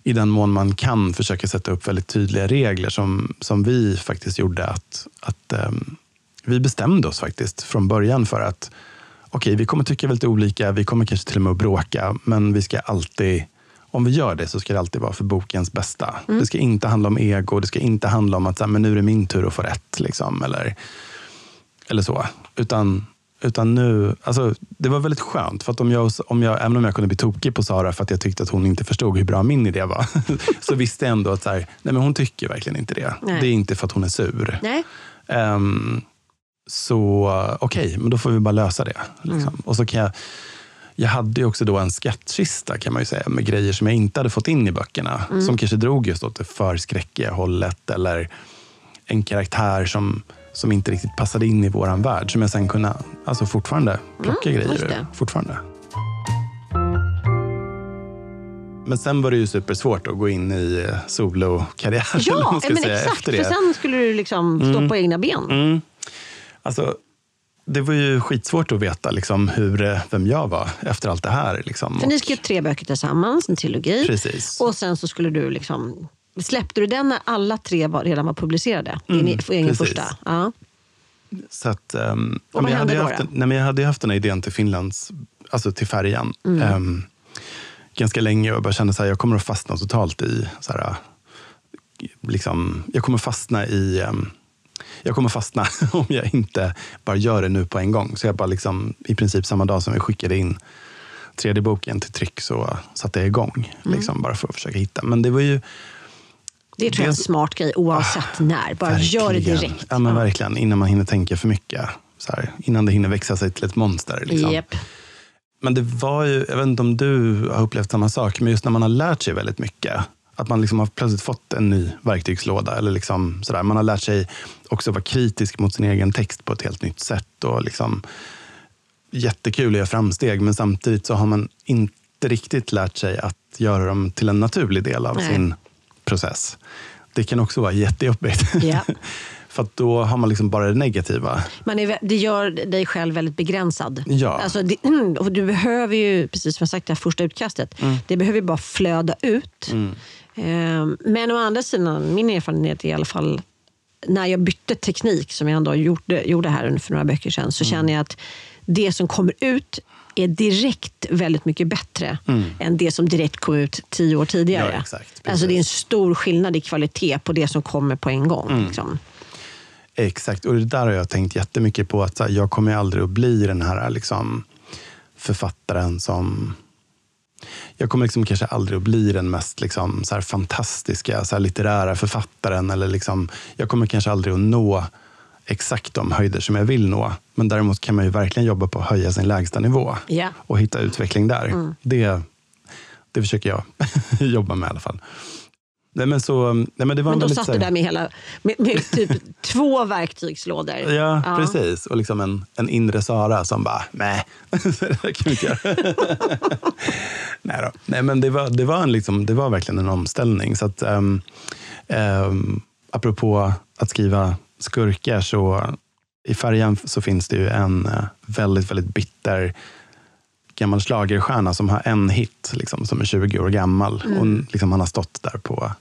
i den mån man kan, försöka sätta upp väldigt tydliga regler som, som vi faktiskt gjorde. att, att ehm, Vi bestämde oss faktiskt från början för att okej, vi kommer tycka väldigt olika, vi kommer kanske till och med att bråka, men vi ska alltid om vi gör det så ska det alltid vara för bokens bästa. Det ska inte handla om ego, det ska inte handla om att så här, men nu är det min tur att få rätt. Liksom, eller, eller så. Utan, utan nu, alltså, det var väldigt skönt. För att om jag, om jag, även om jag kunde bli tokig på Sara för att jag tyckte att hon inte förstod hur bra min idé var. [LAUGHS] så visste jag ändå att så här, nej, men hon tycker verkligen inte det. Nej. Det är inte för att hon är sur. Nej. Ehm, så okej, men då får vi bara lösa det. Liksom. Och så kan jag, jag hade ju också då en skattkista kan man ju säga med grejer som jag inte hade fått in i böckerna. Som kanske drog just åt det för skräckiga hållet eller en karaktär som, som inte riktigt passade in i våran värld. Som jag sen kunde alltså fortfarande plocka Mm, grejer ur. Fortfarande. Men sen var det ju supersvårt att gå in i eh, solokarriär. Ja, men säga, exakt. För sen skulle du liksom stå på egna ben. Mm. Alltså, det var ju skitsvårt att veta liksom, hur, eh, vem jag var efter allt det här. Liksom. För ni skrev tre böcker tillsammans, en trilogi. Precis. Och sen så skulle du liksom... Släppte du den när alla tre var, redan var publicerade? Din Mm, egen precis. första? Ja. Så att, ehm, ja, vad men jag, hade hände ju då haft, då? nej, men jag hade haft den här idén till Finlands, alltså till färjan. Mm. ehm, ganska länge och bara kände att jag kommer att fastna totalt i så här, liksom, jag kommer fastna i ehm, jag kommer fastna [LAUGHS] om jag inte bara gör det nu på en gång. Så jag bara liksom, i princip samma dag som vi skickade in tredje boken till tryck så satte jag igång. Mm. Liksom, bara för att försöka hitta. Men det var ju Det tror jag är en smart grej oavsett när. Bara gör det Verkligen. direkt. Ja, men verkligen. Innan man hinner tänka för mycket. Så här, innan det hinner växa sig till ett monster. Liksom. Japp. Men det var ju, jag vet inte om du har upplevt samma sak, men just när man har lärt sig väldigt mycket. Att man liksom har plötsligt fått en ny verktygslåda. Eller liksom sådär. Man har lärt sig också vara kritisk mot sin egen text på ett helt nytt sätt. Och liksom, jättekul att göra framsteg, men samtidigt så har man inte riktigt lärt sig att göra dem till en naturlig del av Nej. sin process. Det kan också vara jättejobbigt. Ja. [LAUGHS] För då har man liksom bara det negativa. Man är, det gör dig själv väldigt begränsad. Ja. Alltså det, [CLEARS THROAT] och du behöver ju, precis som jag sagt, det här första utkastet, Mm. det behöver ju bara flöda ut. Ehm, Men å andra sidan, min erfarenhet är i alla fall när jag bytte teknik, som jag ändå gjorde, gjorde här för några böcker sedan, Mm. så känner jag att det som kommer ut är direkt väldigt mycket bättre än det som direkt kom ut tio år tidigare. Mm. Ja, exakt. alltså det är en stor skillnad i kvalitet på det som kommer på en gång. Mm. Liksom. Exakt, och det där har jag tänkt jättemycket på. att här, Jag kommer aldrig att bli den här liksom, författaren som... Jag kommer liksom kanske aldrig att bli den mest liksom, så fantastiska så litterära författaren. Eller liksom, jag kommer kanske aldrig att nå exakt de höjder som jag vill nå. Men däremot kan man ju verkligen jobba på att höja sin lägsta nivå Ja. och hitta utveckling där. Det, det försöker jag [LAUGHS] jobba med i alla fall. Nej, men så, nej, men det var Men då satt du där med, hela, med, med typ [LAUGHS] två verktygslådor. Ja, precis. Och liksom en, en inre Sara som bara, nej, [LAUGHS] det där kan vi inte göra. nej, då. nej, men det var, det, var en liksom, det var verkligen en omställning. Så att, um, um, apropå att skriva skurkar, så i färjan så finns det ju en eh, väldigt, väldigt bitter gammal schlagerstjärna som har en hit, liksom, som är 20 år gammal. Och liksom, han har stått där på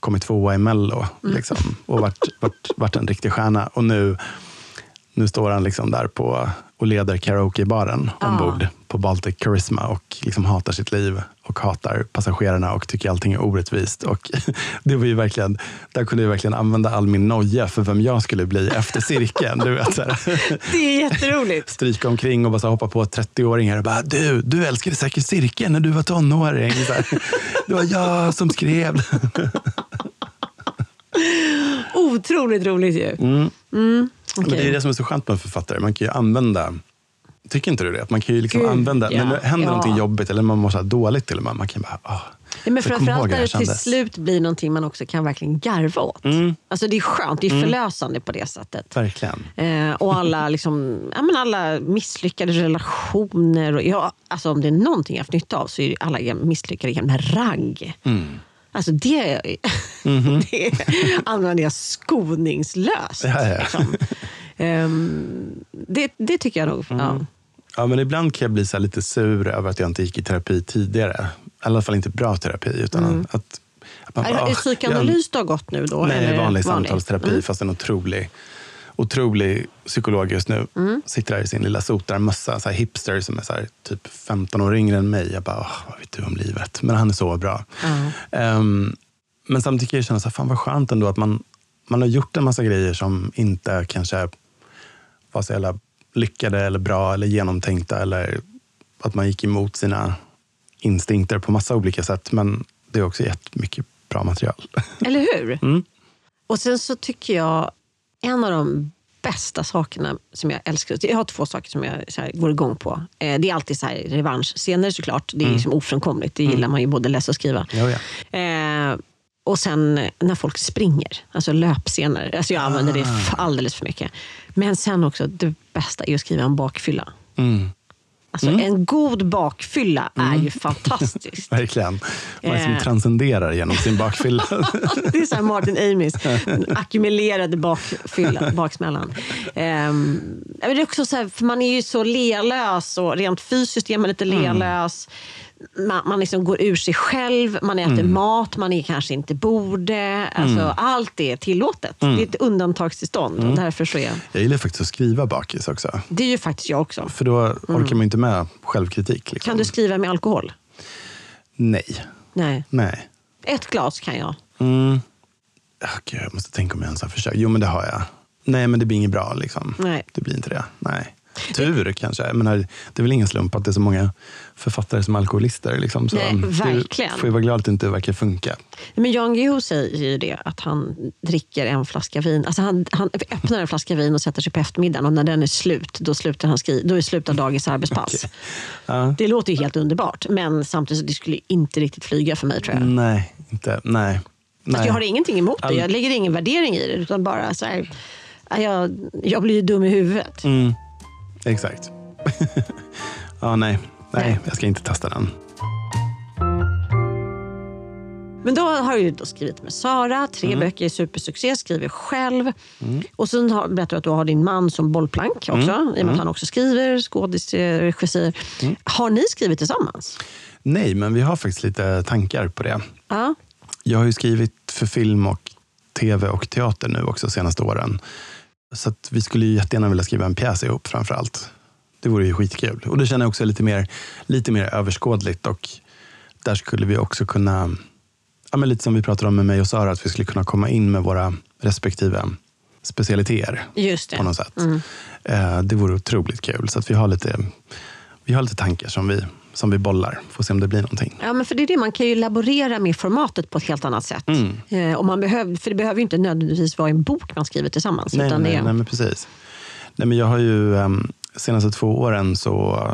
kommit tvåa i Mello liksom, och varit, varit, varit en riktig stjärna. Och nu, nu står han liksom där på och leder karaokebaren ombord på Baltic Charisma och liksom hatar sitt liv och hatar passagerarna och tycker allting är orättvist. Och [LAUGHS] det var ju verkligen, där kunde jag verkligen använda all min noja för vem jag skulle bli efter cirkeln. Du vet, så här. [LAUGHS] Det är jätteroligt. Stryka omkring och bara så hoppa på 30-åringar och bara du, du älskade säkert cirkeln när du var tonåring. Så här. [LAUGHS] Det var jag som skrev. Otroligt roligt ju. Mm. Mm, Men det är det som är så skönt med författare. Man kan ju använda Tycker inte du det? Att man kan ju liksom Gud, använda, ja. när det händer Ja. någonting jobbigt eller man mår så dåligt till och med. Man kan bara, ah, Ja, men framförallt när det till slut blir någonting man också kan verkligen garva åt. Mm. Alltså det är skönt, det är förlösande på det sättet. Verkligen. Eh, och alla, [LAUGHS] liksom, ja, men alla misslyckade relationer. Och, ja, alltså om det är någonting jag har haft nytta av så är det alla misslyckade gamla ragg. Mm. Alltså det, Mhm. [LAUGHS] det använder jag skoningslöst. Ja, ja. Liksom. Ehm, det, det tycker jag nog. Mm. Ja. Ja, men ibland kan jag bli så lite sur över att jag inte gick i terapi tidigare. I alla fall inte bra terapi. Utan att, att man bara, är det "Ah, psykoanalys du har gått nu då? jag, Nej, eller vanlig samtalsterapi. Mm. Fast en otrolig, otrolig psykolog just nu. Mm. Sitter här i sin lilla sotarmössa. Så här hipster som är så här, typ 15 år yngre än mig. Jag bara, "Åh, vad vet du om livet? Men han är så bra. Ja. Ehm, men samtidigt kan jag känna så här, fan vad skönt ändå att man, man har gjort en massa grejer som inte kanske var så jävla lyckade eller bra eller genomtänkta. Eller att man gick emot sina instinkter på massa olika sätt. Men det har också gett mycket bra material. Eller hur? Mm. Och sen så tycker jag en av de bästa sakerna som jag älskar. Jag har två saker som jag så här, går igång på. Eh, det är alltid så här revanschscener såklart. Det är liksom ofrånkomligt. Det gillar man ju både läsa och skriva. Jo, ja. Eh, och sen när folk springer, alltså löpscener. Alltså jag använder det Ah. f- alldeles för mycket. Men sen också, det bästa är att skriva en bakfylla. Mm. Alltså en god bakfylla är ju fantastiskt. [LAUGHS] Verkligen. Man liksom Eh. transcenderar genom sin bakfylla. [LAUGHS] Det är så Martin Amis, ackumulerade bakfylla, [LAUGHS] baksmällan. Men det är också så här, för man är ju så lelös och rent fysiskt är man lite lelös. Man, man liksom går ur sig själv, man äter mat man är kanske inte borde. Alltså, Allt är tillåtet. Det är ett undantagstillstånd. Och därför så är jag gillar faktiskt att skriva bakis också. det är ju faktiskt jag också. För då orkar man inte med självkritik. Liksom. Kan du skriva med alkohol? Nej. Nej. Nej. Ett glas kan jag. Mm. Gud, jag måste tänka om jag ens har försökt. Jo, men det har jag. Nej, men det blir inget bra. Liksom. Nej. Det blir inte det. Nej. Tur kanske. Jag menar, det är väl ingen slump att det är så många författare som alkoholister. Liksom. Så Nej, verkligen. Du får ju vara glad att det inte verkar funka. Men Jan Guillou säger ju det, att han dricker en flaska vin. Alltså han, han öppnar en flaska vin och sätter sig på eftermiddagen och när den är slut, då slutar, han skri- då är slutar dagens arbetspass. [LAUGHS] Okej. Ja. Det låter ju helt underbart, men samtidigt det skulle inte riktigt flyga för mig tror jag. Nej, inte. Nej. Nej. jag har ingenting emot det, jag lägger ingen värdering i det, utan bara så här, ja, jag, jag blir ju dum i huvudet. Mm. Exakt. [LAUGHS] ja, nej. nej. Jag ska inte testa den. Men då har du då skrivit med Sara, tre Mm. böcker är supersuccé, skriver själv. Och sen har, berättar du att du har din man som bollplank också, Mm. i och med att han också skriver, skådis, regissör. Har ni skrivit tillsammans? Nej, men vi har faktiskt lite tankar på det. Ja. Jag har ju skrivit för film och tv och teater nu också de senaste åren. Så vi skulle ju jättegärna vilja skriva en pjäs ihop framför allt. Det vore ju skitkul. Och det känner jag också är lite mer, lite mer överskådligt. Och där skulle vi också kunna, ja, men lite som vi pratade om med mig och Sara, att vi skulle kunna komma in med våra respektive specialiteter Just på det. något sätt. Eh, det vore otroligt kul. Så att vi har lite, vi har lite tankar som vi, som vi bollar. Får se om det blir någonting. Ja, men för det är det, man kan ju laborera med formatet på ett helt annat sätt. Mm. Eh, och man behöver, för det behöver ju inte nödvändigtvis vara en bok man skriver tillsammans. Nej, utan nej, det nej, men precis. Nej, men jag har ju, um, senaste två åren så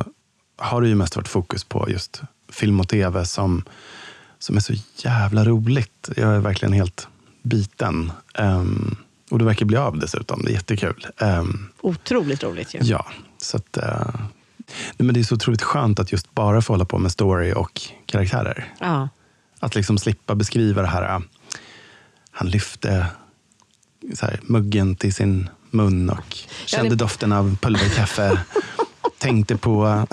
har det ju mest varit fokus på just film och tv som, som är så jävla roligt. Jag är verkligen helt biten. Ehm, och det verkar bli av dessutom. Det är jättekul. Um, Otroligt roligt ju. ja, så att, eh, nej, men det är så otroligt skönt att just bara få hålla på med story och karaktärer. Ja. Att liksom slippa beskriva det här. äh, Han lyfte så här, muggen till sin mun och kände det- doften av pulverkaffe. [LAUGHS] tänkte på... [LAUGHS]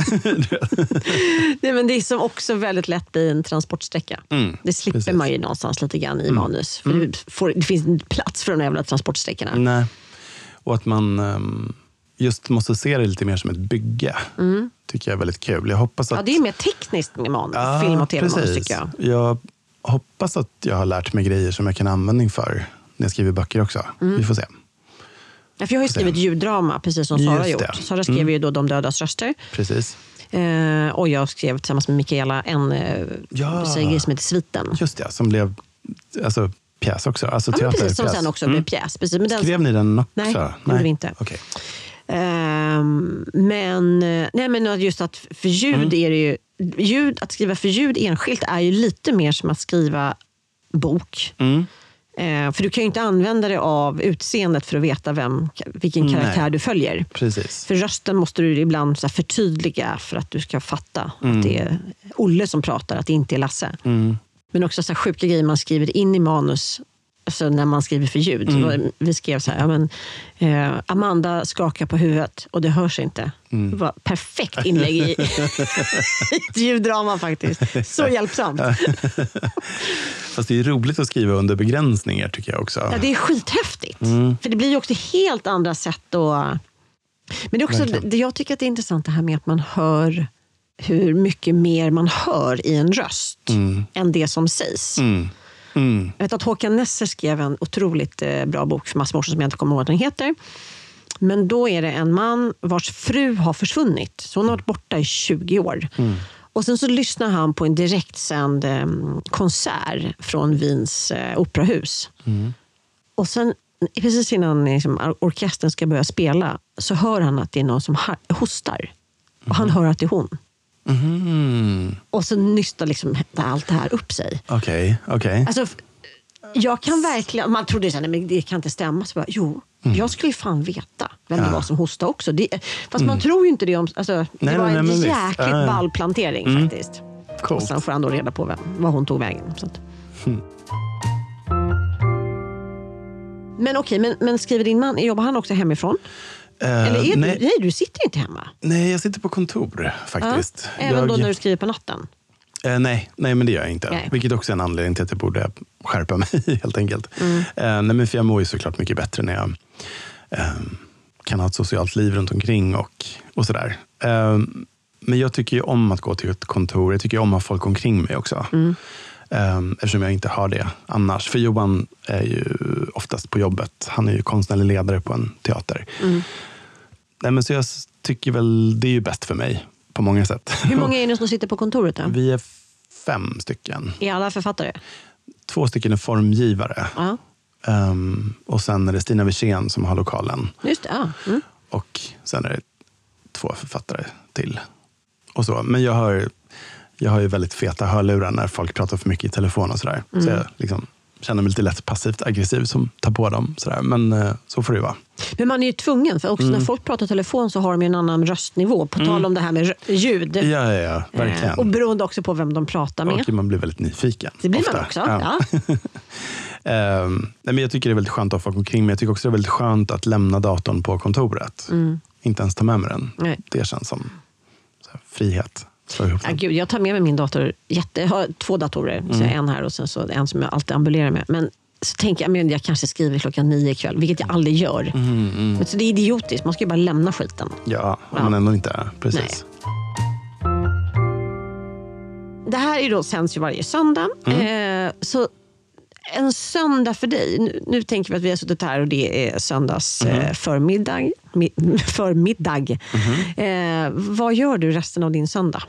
Nej, men det är som också väldigt lätt blir en transportsträcka. Mm, det slipper precis. man ju någonstans lite grann i manus. För det, får, det finns inte plats för de jävla transportsträckorna. Nej. Och att man ehm, just måste se det lite mer som ett bygge. tycker jag är väldigt kul. Jag hoppas att... Ja, det är mer tekniskt med manus, Ja, film och tv-manus tycker jag. Jag hoppas att jag har lärt mig grejer som jag kan användning för när jag skriver böcker också. Mm. Vi får se. Ja, för jag har ju skrivit ljuddrama, precis som Sara har Just gjort. det. Sara skrev ju då De dödas röster. Precis. Eh, och jag skrev tillsammans med Mikaela en eh, Ja. som heter Sviten. Just det, som blev alltså, pjäs också. Alltså Ja, precis, som pjäs. sen också Mm. blev pjäs. Precis, men den, Skrev ni den också? Nej, det gjorde vi inte. Okej. Ehm, men, eh, nej, men just att för ljud Mm. är det ju... Ljud, att skriva för ljud enskilt är ju lite mer som att skriva bok. Mm. Eh, för du kan ju inte använda dig av utseendet för att veta vem, vilken Nej. karaktär du följer. Precis. För rösten måste du ibland så förtydliga för att du ska fatta Mm. att det är Olle som pratar, att det inte är Lasse. Mm. Men också så sjuka grejer man skriver in i manus alltså när man skriver för ljud. Mm. Vi skrev så här, ja, men, eh, Amanda skakar på huvudet och det hörs inte. Mm. Det var perfekt inlägg i [LAUGHS] ett ljuddrama faktiskt. Så hjälpsamt. [LAUGHS] Fast det är roligt att skriva under begränsningar tycker jag också. Ja, det är skithäftigt. Mm. För det blir ju också helt andra sätt att... Men det är också, det, jag tycker att det är intressant det här med att man hör hur mycket mer man hör i en röst än det som sägs. Mm. Mm. Jag vet att Håkan Nesser skrev en otroligt eh, bra bok för massor av år sedan som jag inte kommer ihåg vad den heter. Men då är det en man vars fru har försvunnit. Så hon har varit borta i 20 år. Och sen så lyssnar han på en direktsänd eh, konsert från Wiens eh, operahus. Och sen precis innan liksom, or- orkestern ska börja spela så hör han att det är någon som hostar. Och han hör att det är hon. Mhm. Och så nystar liksom allt det här upp sig. Okej, okej. Alltså, f- jag kan verkligen... Man trodde att men det kan inte stämma. Så bara, jo, jag skulle ju fan veta vem det Mm. Ja. var som hostade också. Det, fast man tror ju inte det om... Alltså, det Nej, var nej, en nej, jäkligt ja. ball plantering Mm. faktiskt. Och Coolt. sen får han då reda på vem, var hon tog vägen. Så. Hmm. Men okej, men, men skriver din man, jobbar han också hemifrån? Eh, Eller är nej, du, nej, du sitter inte hemma. nej, jag sitter på kontor faktiskt. Ja, även jag, då när du skriver på natten? eh, nej, nej, men det gör jag inte. Nej. Vilket också är en anledning till att jag borde skärpa [LAUGHS] mig helt enkelt. Mm. Eh, nej, men för jag mår ju såklart mycket bättre när jag eh, kan ha ett socialt liv runt omkring och, och sådär. Eh, men jag tycker ju om att gå till ett kontor. Jag tycker om att ha folk omkring mig också. Mm. Eh, eftersom jag inte har det annars. För Johan är ju oftast på jobbet. Han är ju konstnärlig ledare på en teater. Mm. Nej, men så jag tycker väl det är ju bäst för mig på många sätt. Hur många [LAUGHS] är ni som sitter på kontoret då? Vi är fem stycken. Är alla författare? Två stycken är formgivare. Ja, Ehm, och sen är det Stina Wirsén som har lokalen. just det. Ja. Mm. Och sen är det två författare till. Och så. Men jag har, jag har ju väldigt feta hörlurar när folk pratar för mycket i telefon och sådär. Så jag liksom känner mig lite lätt passivt aggressiv som tar på dem. Sådär. Men eh, så får det ju vara. Men man är ju tvungen, för också Mm. när folk pratar telefon så har de en annan röstnivå. På tal om det här med ljud. Ja, ja, ja verkligen. Eh, Och beroende också på vem de pratar med. Och man blir väldigt nyfiken. Det blir ofta. man också. Ja. [LAUGHS] Ehm, nej, men jag tycker det är väldigt skönt att ha folk omkring mig. Jag tycker också det är väldigt skönt att lämna datorn på kontoret. Inte ens ta med mig den. Mm. Nej. Det känns som frihet. Ja, gud, jag tar med mig min dator. Jätte, jag har två datorer. Så Mm. har en här och sen så en som jag alltid ambulerar med. Men så tänker jag men jag kanske skriver klockan nio ikväll, vilket jag aldrig gör. Mm, Men så det är idiotiskt. Man ska ju bara lämna skiten. Ja, om Ja. man ändå inte är. Precis. Det här är då, sänds ju varje söndag. Mm. Eh, så en söndag för dig. Nu, nu tänker vi att vi har suttit här och det är söndags Mm. eh, förmiddag. Mi, [LAUGHS] förmiddag. Mm-hmm. Eh, vad gör du resten av din söndag?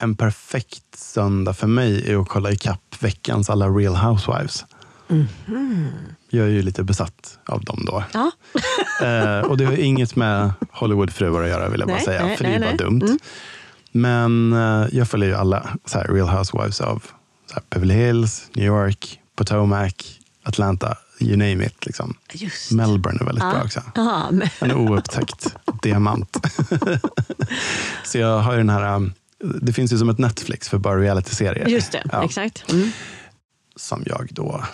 En perfekt söndag för mig är att kolla ikapp veckans alla Real Housewives. Mhm. Jag är ju lite besatt av dem då. Ja. [LAUGHS] Eh, och det har inget med Hollywoodfruar att göra vill jag bara Nej, säga. nej, för det är nej, bara nej. dumt. Mm. Men eh, jag följer ju alla Real Housewives av Beverly Hills, New York, Potomac, Atlanta, you name it. Liksom. Just. Melbourne är väldigt bra Ja. också. [LAUGHS] Aha, [LAUGHS] En oupptäckt diamant. [LAUGHS] så jag har ju den här, um, det finns ju som ett Netflix för bara reality-serier. just det, Ja, exakt. Mm. Som jag då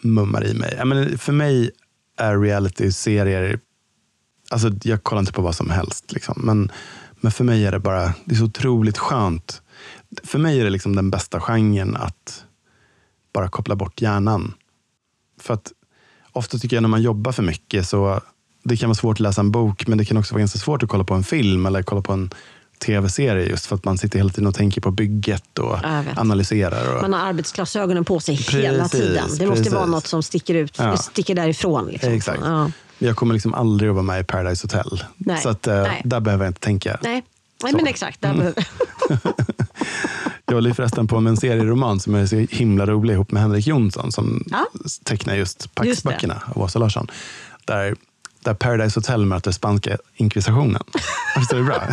mummar i mig. Jag menar, för mig är reality-serier, alltså jag kollar inte på vad som helst. Liksom. Men, men för mig är det bara, det är så otroligt skönt. För mig är det liksom den bästa genren att bara koppla bort hjärnan. För att ofta tycker jag när man jobbar för mycket så det kan vara svårt att läsa en bok men det kan också vara ganska svårt att kolla på en film eller kolla på en tv-serie just för att man sitter hela tiden och tänker på bygget och analyserar. Och, Man har arbetsglasögonen på sig hela Precis, tiden. Det måste precis. vara något som sticker ut, Ja. sticker därifrån. Liksom. Exakt. Ja. Jag kommer liksom aldrig att vara med i Paradise Hotel. Nej, Så att, eh, nej. där behöver jag inte tänka. Nej, Nej men exakt. Mm. Där behöver- [LAUGHS] Jag håller förresten på med en serieroman som är så himla rolig ihop med Henrik Jonsson som Ja. tecknar just Paxböckerna av Åsa Larsson. Där där Paradise Hotel möter spanska inkvisitionen. [LAUGHS] Visst är det bra? [LAUGHS]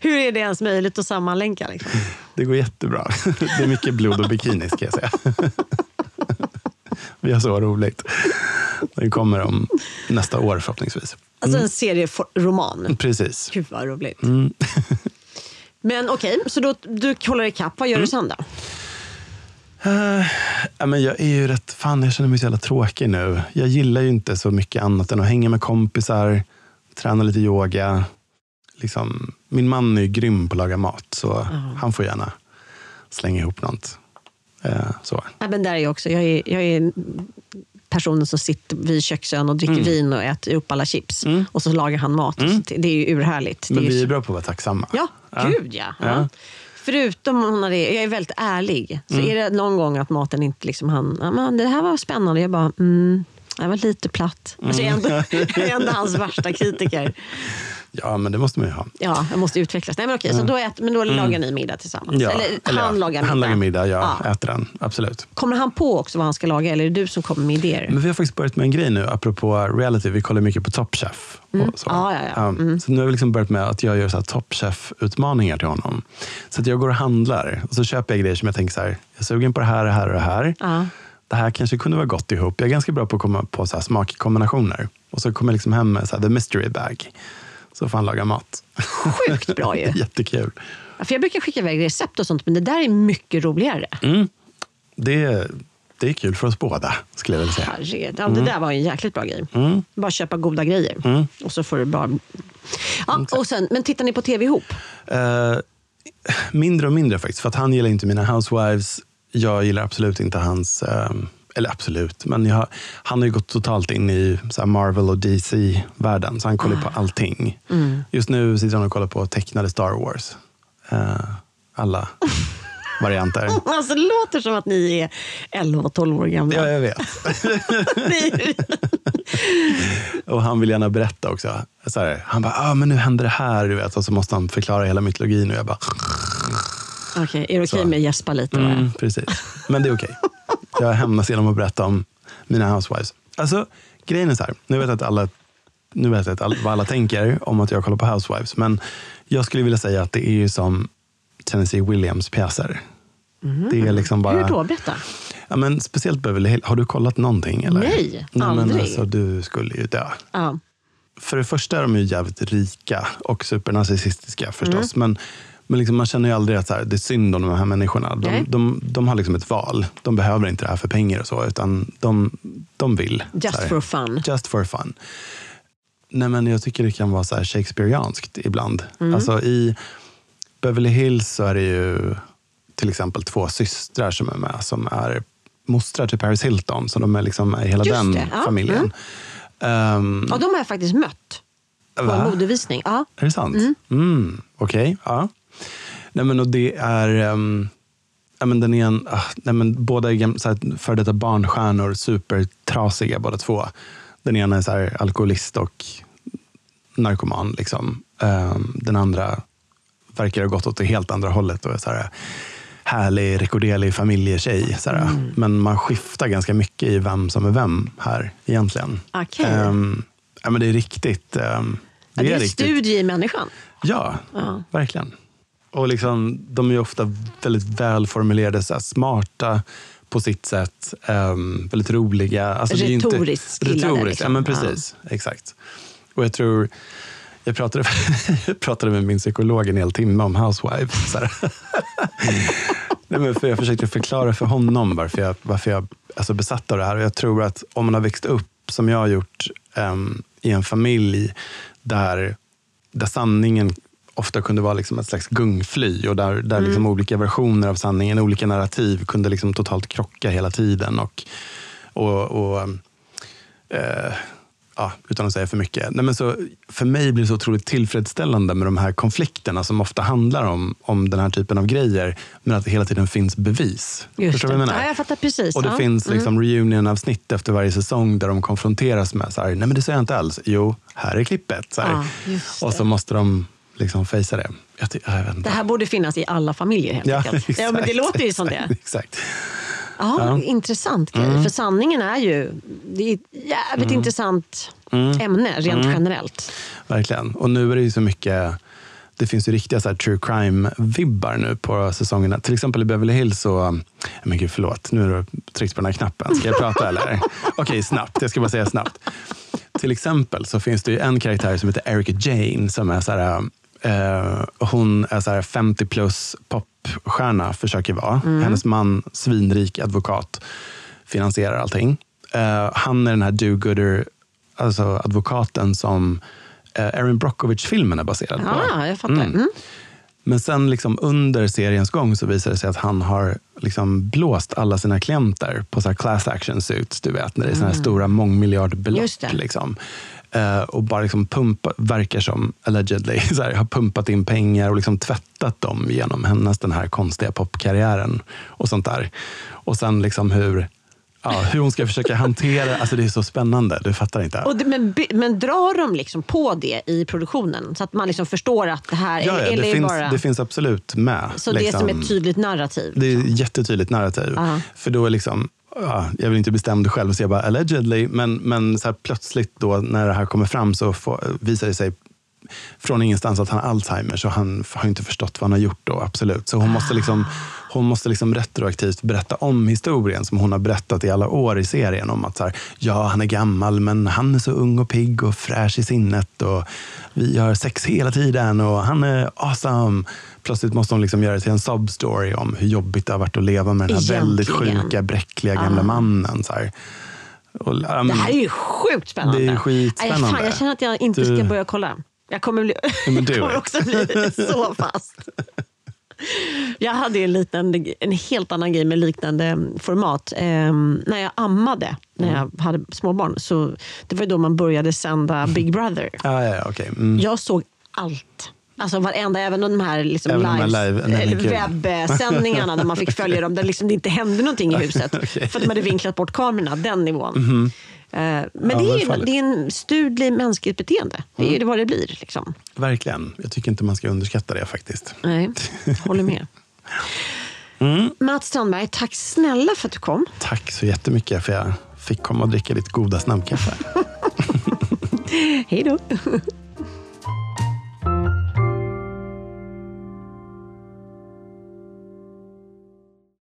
Hur är det ens möjligt att sammanlänka? Liksom? Det går jättebra. Det är mycket blod och bikini ska jag säga. Vi har så roligt. Den kommer om nästa år förhoppningsvis. Alltså en serieroman. Precis. Gud vad roligt. [LAUGHS] Men okej, så då, du kollar ikapp. Vad gör du sen då? Eh, ja, men jag är ju rätt, fan jag känner mig så jävla tråkig nu. Jag gillar ju inte så mycket annat än att hänga med kompisar, träna lite yoga. Liksom, min man är ju grym på att laga mat, så han får gärna slänga ihop något. Eh, så. Ja, men där är jag också. Jag är, jag är personen som sitter vid köksön och dricker Mm. vin och äter upp alla chips. Och så lagar han mat. Så, det är ju urhärligt. Men det är vi är bra på att vara tacksamma. Ja, gud ja. ja. Ja. Förutom har det, jag är väldigt ärlig. Så Mm. är det någon gång att maten inte liksom han, ja, men det här var spännande. Jag bara, mm, det var lite platt. Alltså, jag, är ändå, [LAUGHS] jag är ändå hans värsta kritiker. Ja, men det måste man ju ha. Ja, jag måste utvecklas. Nej, men okej, så då, äter, men då lagar ni middag tillsammans? Mm. Ja, eller, han ja, lagar middag? Han lagar middag, jag Ja. äter den. Absolut. Kommer han på också vad han ska laga eller är det du som kommer med idéer? Men vi har faktiskt börjat med en grej nu, apropå reality. Vi kollar mycket på Top Chef. Och så. Ja, ja, ja. Um, Så nu har vi liksom börjat med att jag gör så Top Chef-utmaningar till honom. Så att jag går och handlar och så köper jag grejer som jag tänker så här, jag är sugen på det här, det här och det här. Ja. Det här kanske kunde vara gott ihop. Jag är ganska bra på att komma på så smakkombinationer. Och så kommer jag liksom hem med så the mystery bag. Så får han laga mat. Sjukt bra [LAUGHS] ju. Jättekul. Ja, För jag brukar skicka iväg recept och sånt, men det där är mycket roligare. Det, det är kul för oss båda, skulle jag vilja säga. Herregud. Mm. Det där var en jäkligt bra grej. Bara köpa goda grejer. Mm. Och så får du bara... Ja, och sen, men tittar ni på tv ihop? Eh, mindre och mindre faktiskt. För att han gillar inte mina housewives. Jag gillar absolut inte hans... eh, eller absolut, men jag, han har ju gått totalt in i Marvel och DC-världen. Så han kollar på allting. Just nu sitter han och kollar på tecknade Star Wars. Eh, alla [LAUGHS] varianter. Alltså, det låter som att ni är 11 och 12 år gamla. Ja, jag vet. [LAUGHS] Och han vill gärna berätta också. Så här, han bara, ah, men nu händer det här. Du vet. Och så måste han förklara hela mytologin. Och jag bara, Okej, är det okej Så. med att gäspa lite? Mm, precis. Men det är okej. Jag hämnas genom att berätta om mina housewives. Alltså, grejen är så här. Nu vet jag att alla, nu vet jag att all, vad alla tänker om att jag kollar på housewives. Men jag skulle vilja säga att det är ju som Tennessee Williams pjäser. Det är liksom bara... Hur då? Berätta. Ja, men speciellt Beverly Hills. Har du kollat någonting? Eller? Nej, Men aldrig. alltså, du skulle ju dö. Ja. För det första är de ju jävligt rika och supernarcissistiska förstås. Mm. Men, men liksom man känner ju aldrig att här, det är synd om de här människorna. De, de, de har liksom ett val. De behöver inte det här för pengar och så, utan de, de vill. Just for fun. Just for fun. Nej, men jag tycker det kan vara så här Shakespeareanskt ibland. Mm. Alltså, I Beverly Hills så är det ju till exempel två systrar som är med som är mostrar till Paris Hilton. Så de är liksom i hela Just den det, ja. familjen. Ehm, Ja, de har jag faktiskt mött på Va? en modevisning. Ja. Är det sant? Mm. Okej, ja. Nej, men och det är... Um, ja, men den är en, ah, nej, men båda är gam- så här, före detta barnstjärnor, supertrasiga båda två. Den ena är så här, alkoholist och narkoman. Liksom. Ehm, den andra verkar ha gått åt det helt andra hållet och är så här, härlig, rekorderlig familjetjej. Så här. Men man skiftar ganska mycket i vem som är vem här egentligen. Okej. Ehm, ja, men det är riktigt... ehm, Ja, det är en riktigt studie i människan. Ja, Ja. verkligen. Och liksom, de är ofta väldigt välformulerade, så här, smarta på sitt sätt. ehm, väldigt roliga. Alltså, ju inte- Retoriskt Retoriskt, liksom. ja men precis. Exakt. Och jag tror... Jag pratade, [LAUGHS] jag pratade med min psykolog en hel timme om Housewives. [LAUGHS] Nej, men för jag försökte förklara för honom varför jag, varför jag är så besatt av det här. Och jag tror att om man har växt upp, som jag har gjort, ehm, i en familj där, där sanningen ofta kunde vara liksom ett slags gungfly och där, där liksom olika versioner av sanningen, olika narrativ kunde liksom totalt krocka hela tiden. Och, och, och eh, ja, utan att säga för mycket. Nej, men så, för mig blir det så otroligt tillfredsställande med de här konflikterna som ofta handlar om, om den här typen av grejer, men att det hela tiden finns bevis. Just Förstår du vad jag menar? Ja, jag fattar precis. Och det ja. finns liksom reunion-avsnitt efter varje säsong där de konfronteras med så här, nej men det säger jag inte alls. Jo, här är klippet. Så. Ja, och så måste de liksom fejsa det. Jag, jag. Det här borde finnas i alla familjer helt Ja, enkelt. Ja, men det låter ju som det. [LAUGHS] exakt, Exakt. Ja, intressant grej. För sanningen är ju, det är ett jävligt intressant ämne rent generellt. Verkligen. Och nu är det ju så mycket, det finns ju riktiga så true crime-vibbar nu på säsongerna. Till exempel i Beverly Hills så, men gud förlåt, nu har du tryckt på den här knappen. Ska jag prata eller? [LAUGHS] Okej, snabbt. Jag ska bara säga snabbt. Till exempel så finns det ju en karaktär som heter Erica Jane som är så här, eh, hon är så här 50 plus popstjärna, försöker vara. Hennes man, svinrik advokat, finansierar allting. Eh, han är den här do-gooder, alltså advokaten som eh, Erin Brockovich-filmen är baserad på. Ja, jag fattar. Mm. Men sen liksom under seriens gång så visar det sig att han har liksom blåst alla sina klienter på så här class action suits, du vet, när det är såna här stora mångmiljardbelopp. Mm. Just det. Liksom. Eh, och bara liksom pumpa, verkar som, allegedly, [LAUGHS] så här, har pumpat in pengar och liksom tvättat dem genom hennes den här konstiga popkarriären och sånt där. Och sen liksom hur, ja, hur hon ska försöka hantera, alltså det är så spännande, du fattar inte. Och det, men, men drar de liksom på det i produktionen? Så att man liksom förstår att det här ja, ja, eller det, är finns, bara... det finns absolut med. så det är som liksom. ett tydligt narrativ? Det är ett jättetydligt narrativ. Ja. För då är liksom, jag vill inte bestämma det själv och säga bara allegedly, men, men så här plötsligt då när det här kommer fram så får, visar det sig från ingenstans att han har Alzheimers och han har inte förstått vad han har gjort då, absolut. Så hon måste liksom, hon måste liksom retroaktivt berätta om historien som hon har berättat i alla år i serien. Om att så här, ja, han är gammal, men han är så ung och pigg och fräsch i sinnet och vi har sex hela tiden och han är awesome. Plötsligt måste hon liksom göra det till en substory om hur jobbigt det har varit att leva med den här väldigt Egentligen. sjuka, bräckliga gamla mannen. Så här. Och, ja, Det här är ju sjukt spännande. Det är skitspännande. Aj, fan, jag känner att jag inte Du- ska börja kolla. Jag kommer, bli, Ja, men du [LAUGHS] jag kommer också bli så fast. [LAUGHS] Jag hade en, liknande, en helt annan grej med liknande format. Ehm, när jag ammade, när Mm. jag hade småbarn, så det var ju då man började sända Big Brother. ja, ja, okej. Mm. Jag såg allt. Alltså varenda, även de här, liksom Även de här live- webbsändningarna där man fick följa dem, där liksom det inte hände någonting i huset. [LAUGHS] Okej. För att de hade vinklat bort kamerorna, den nivån. Eh, Men Ja, det, är ju, det är en studlig mänskligt beteende. Det är ju vad det blir. Liksom. Verkligen. Jag tycker inte man ska underskatta det faktiskt. Nej, håller med. [LAUGHS] Mm. Mats Strandberg, tack snälla för att du kom. Tack så jättemycket för att jag fick komma och dricka ditt goda snabbkaffe. [LAUGHS] Hej då.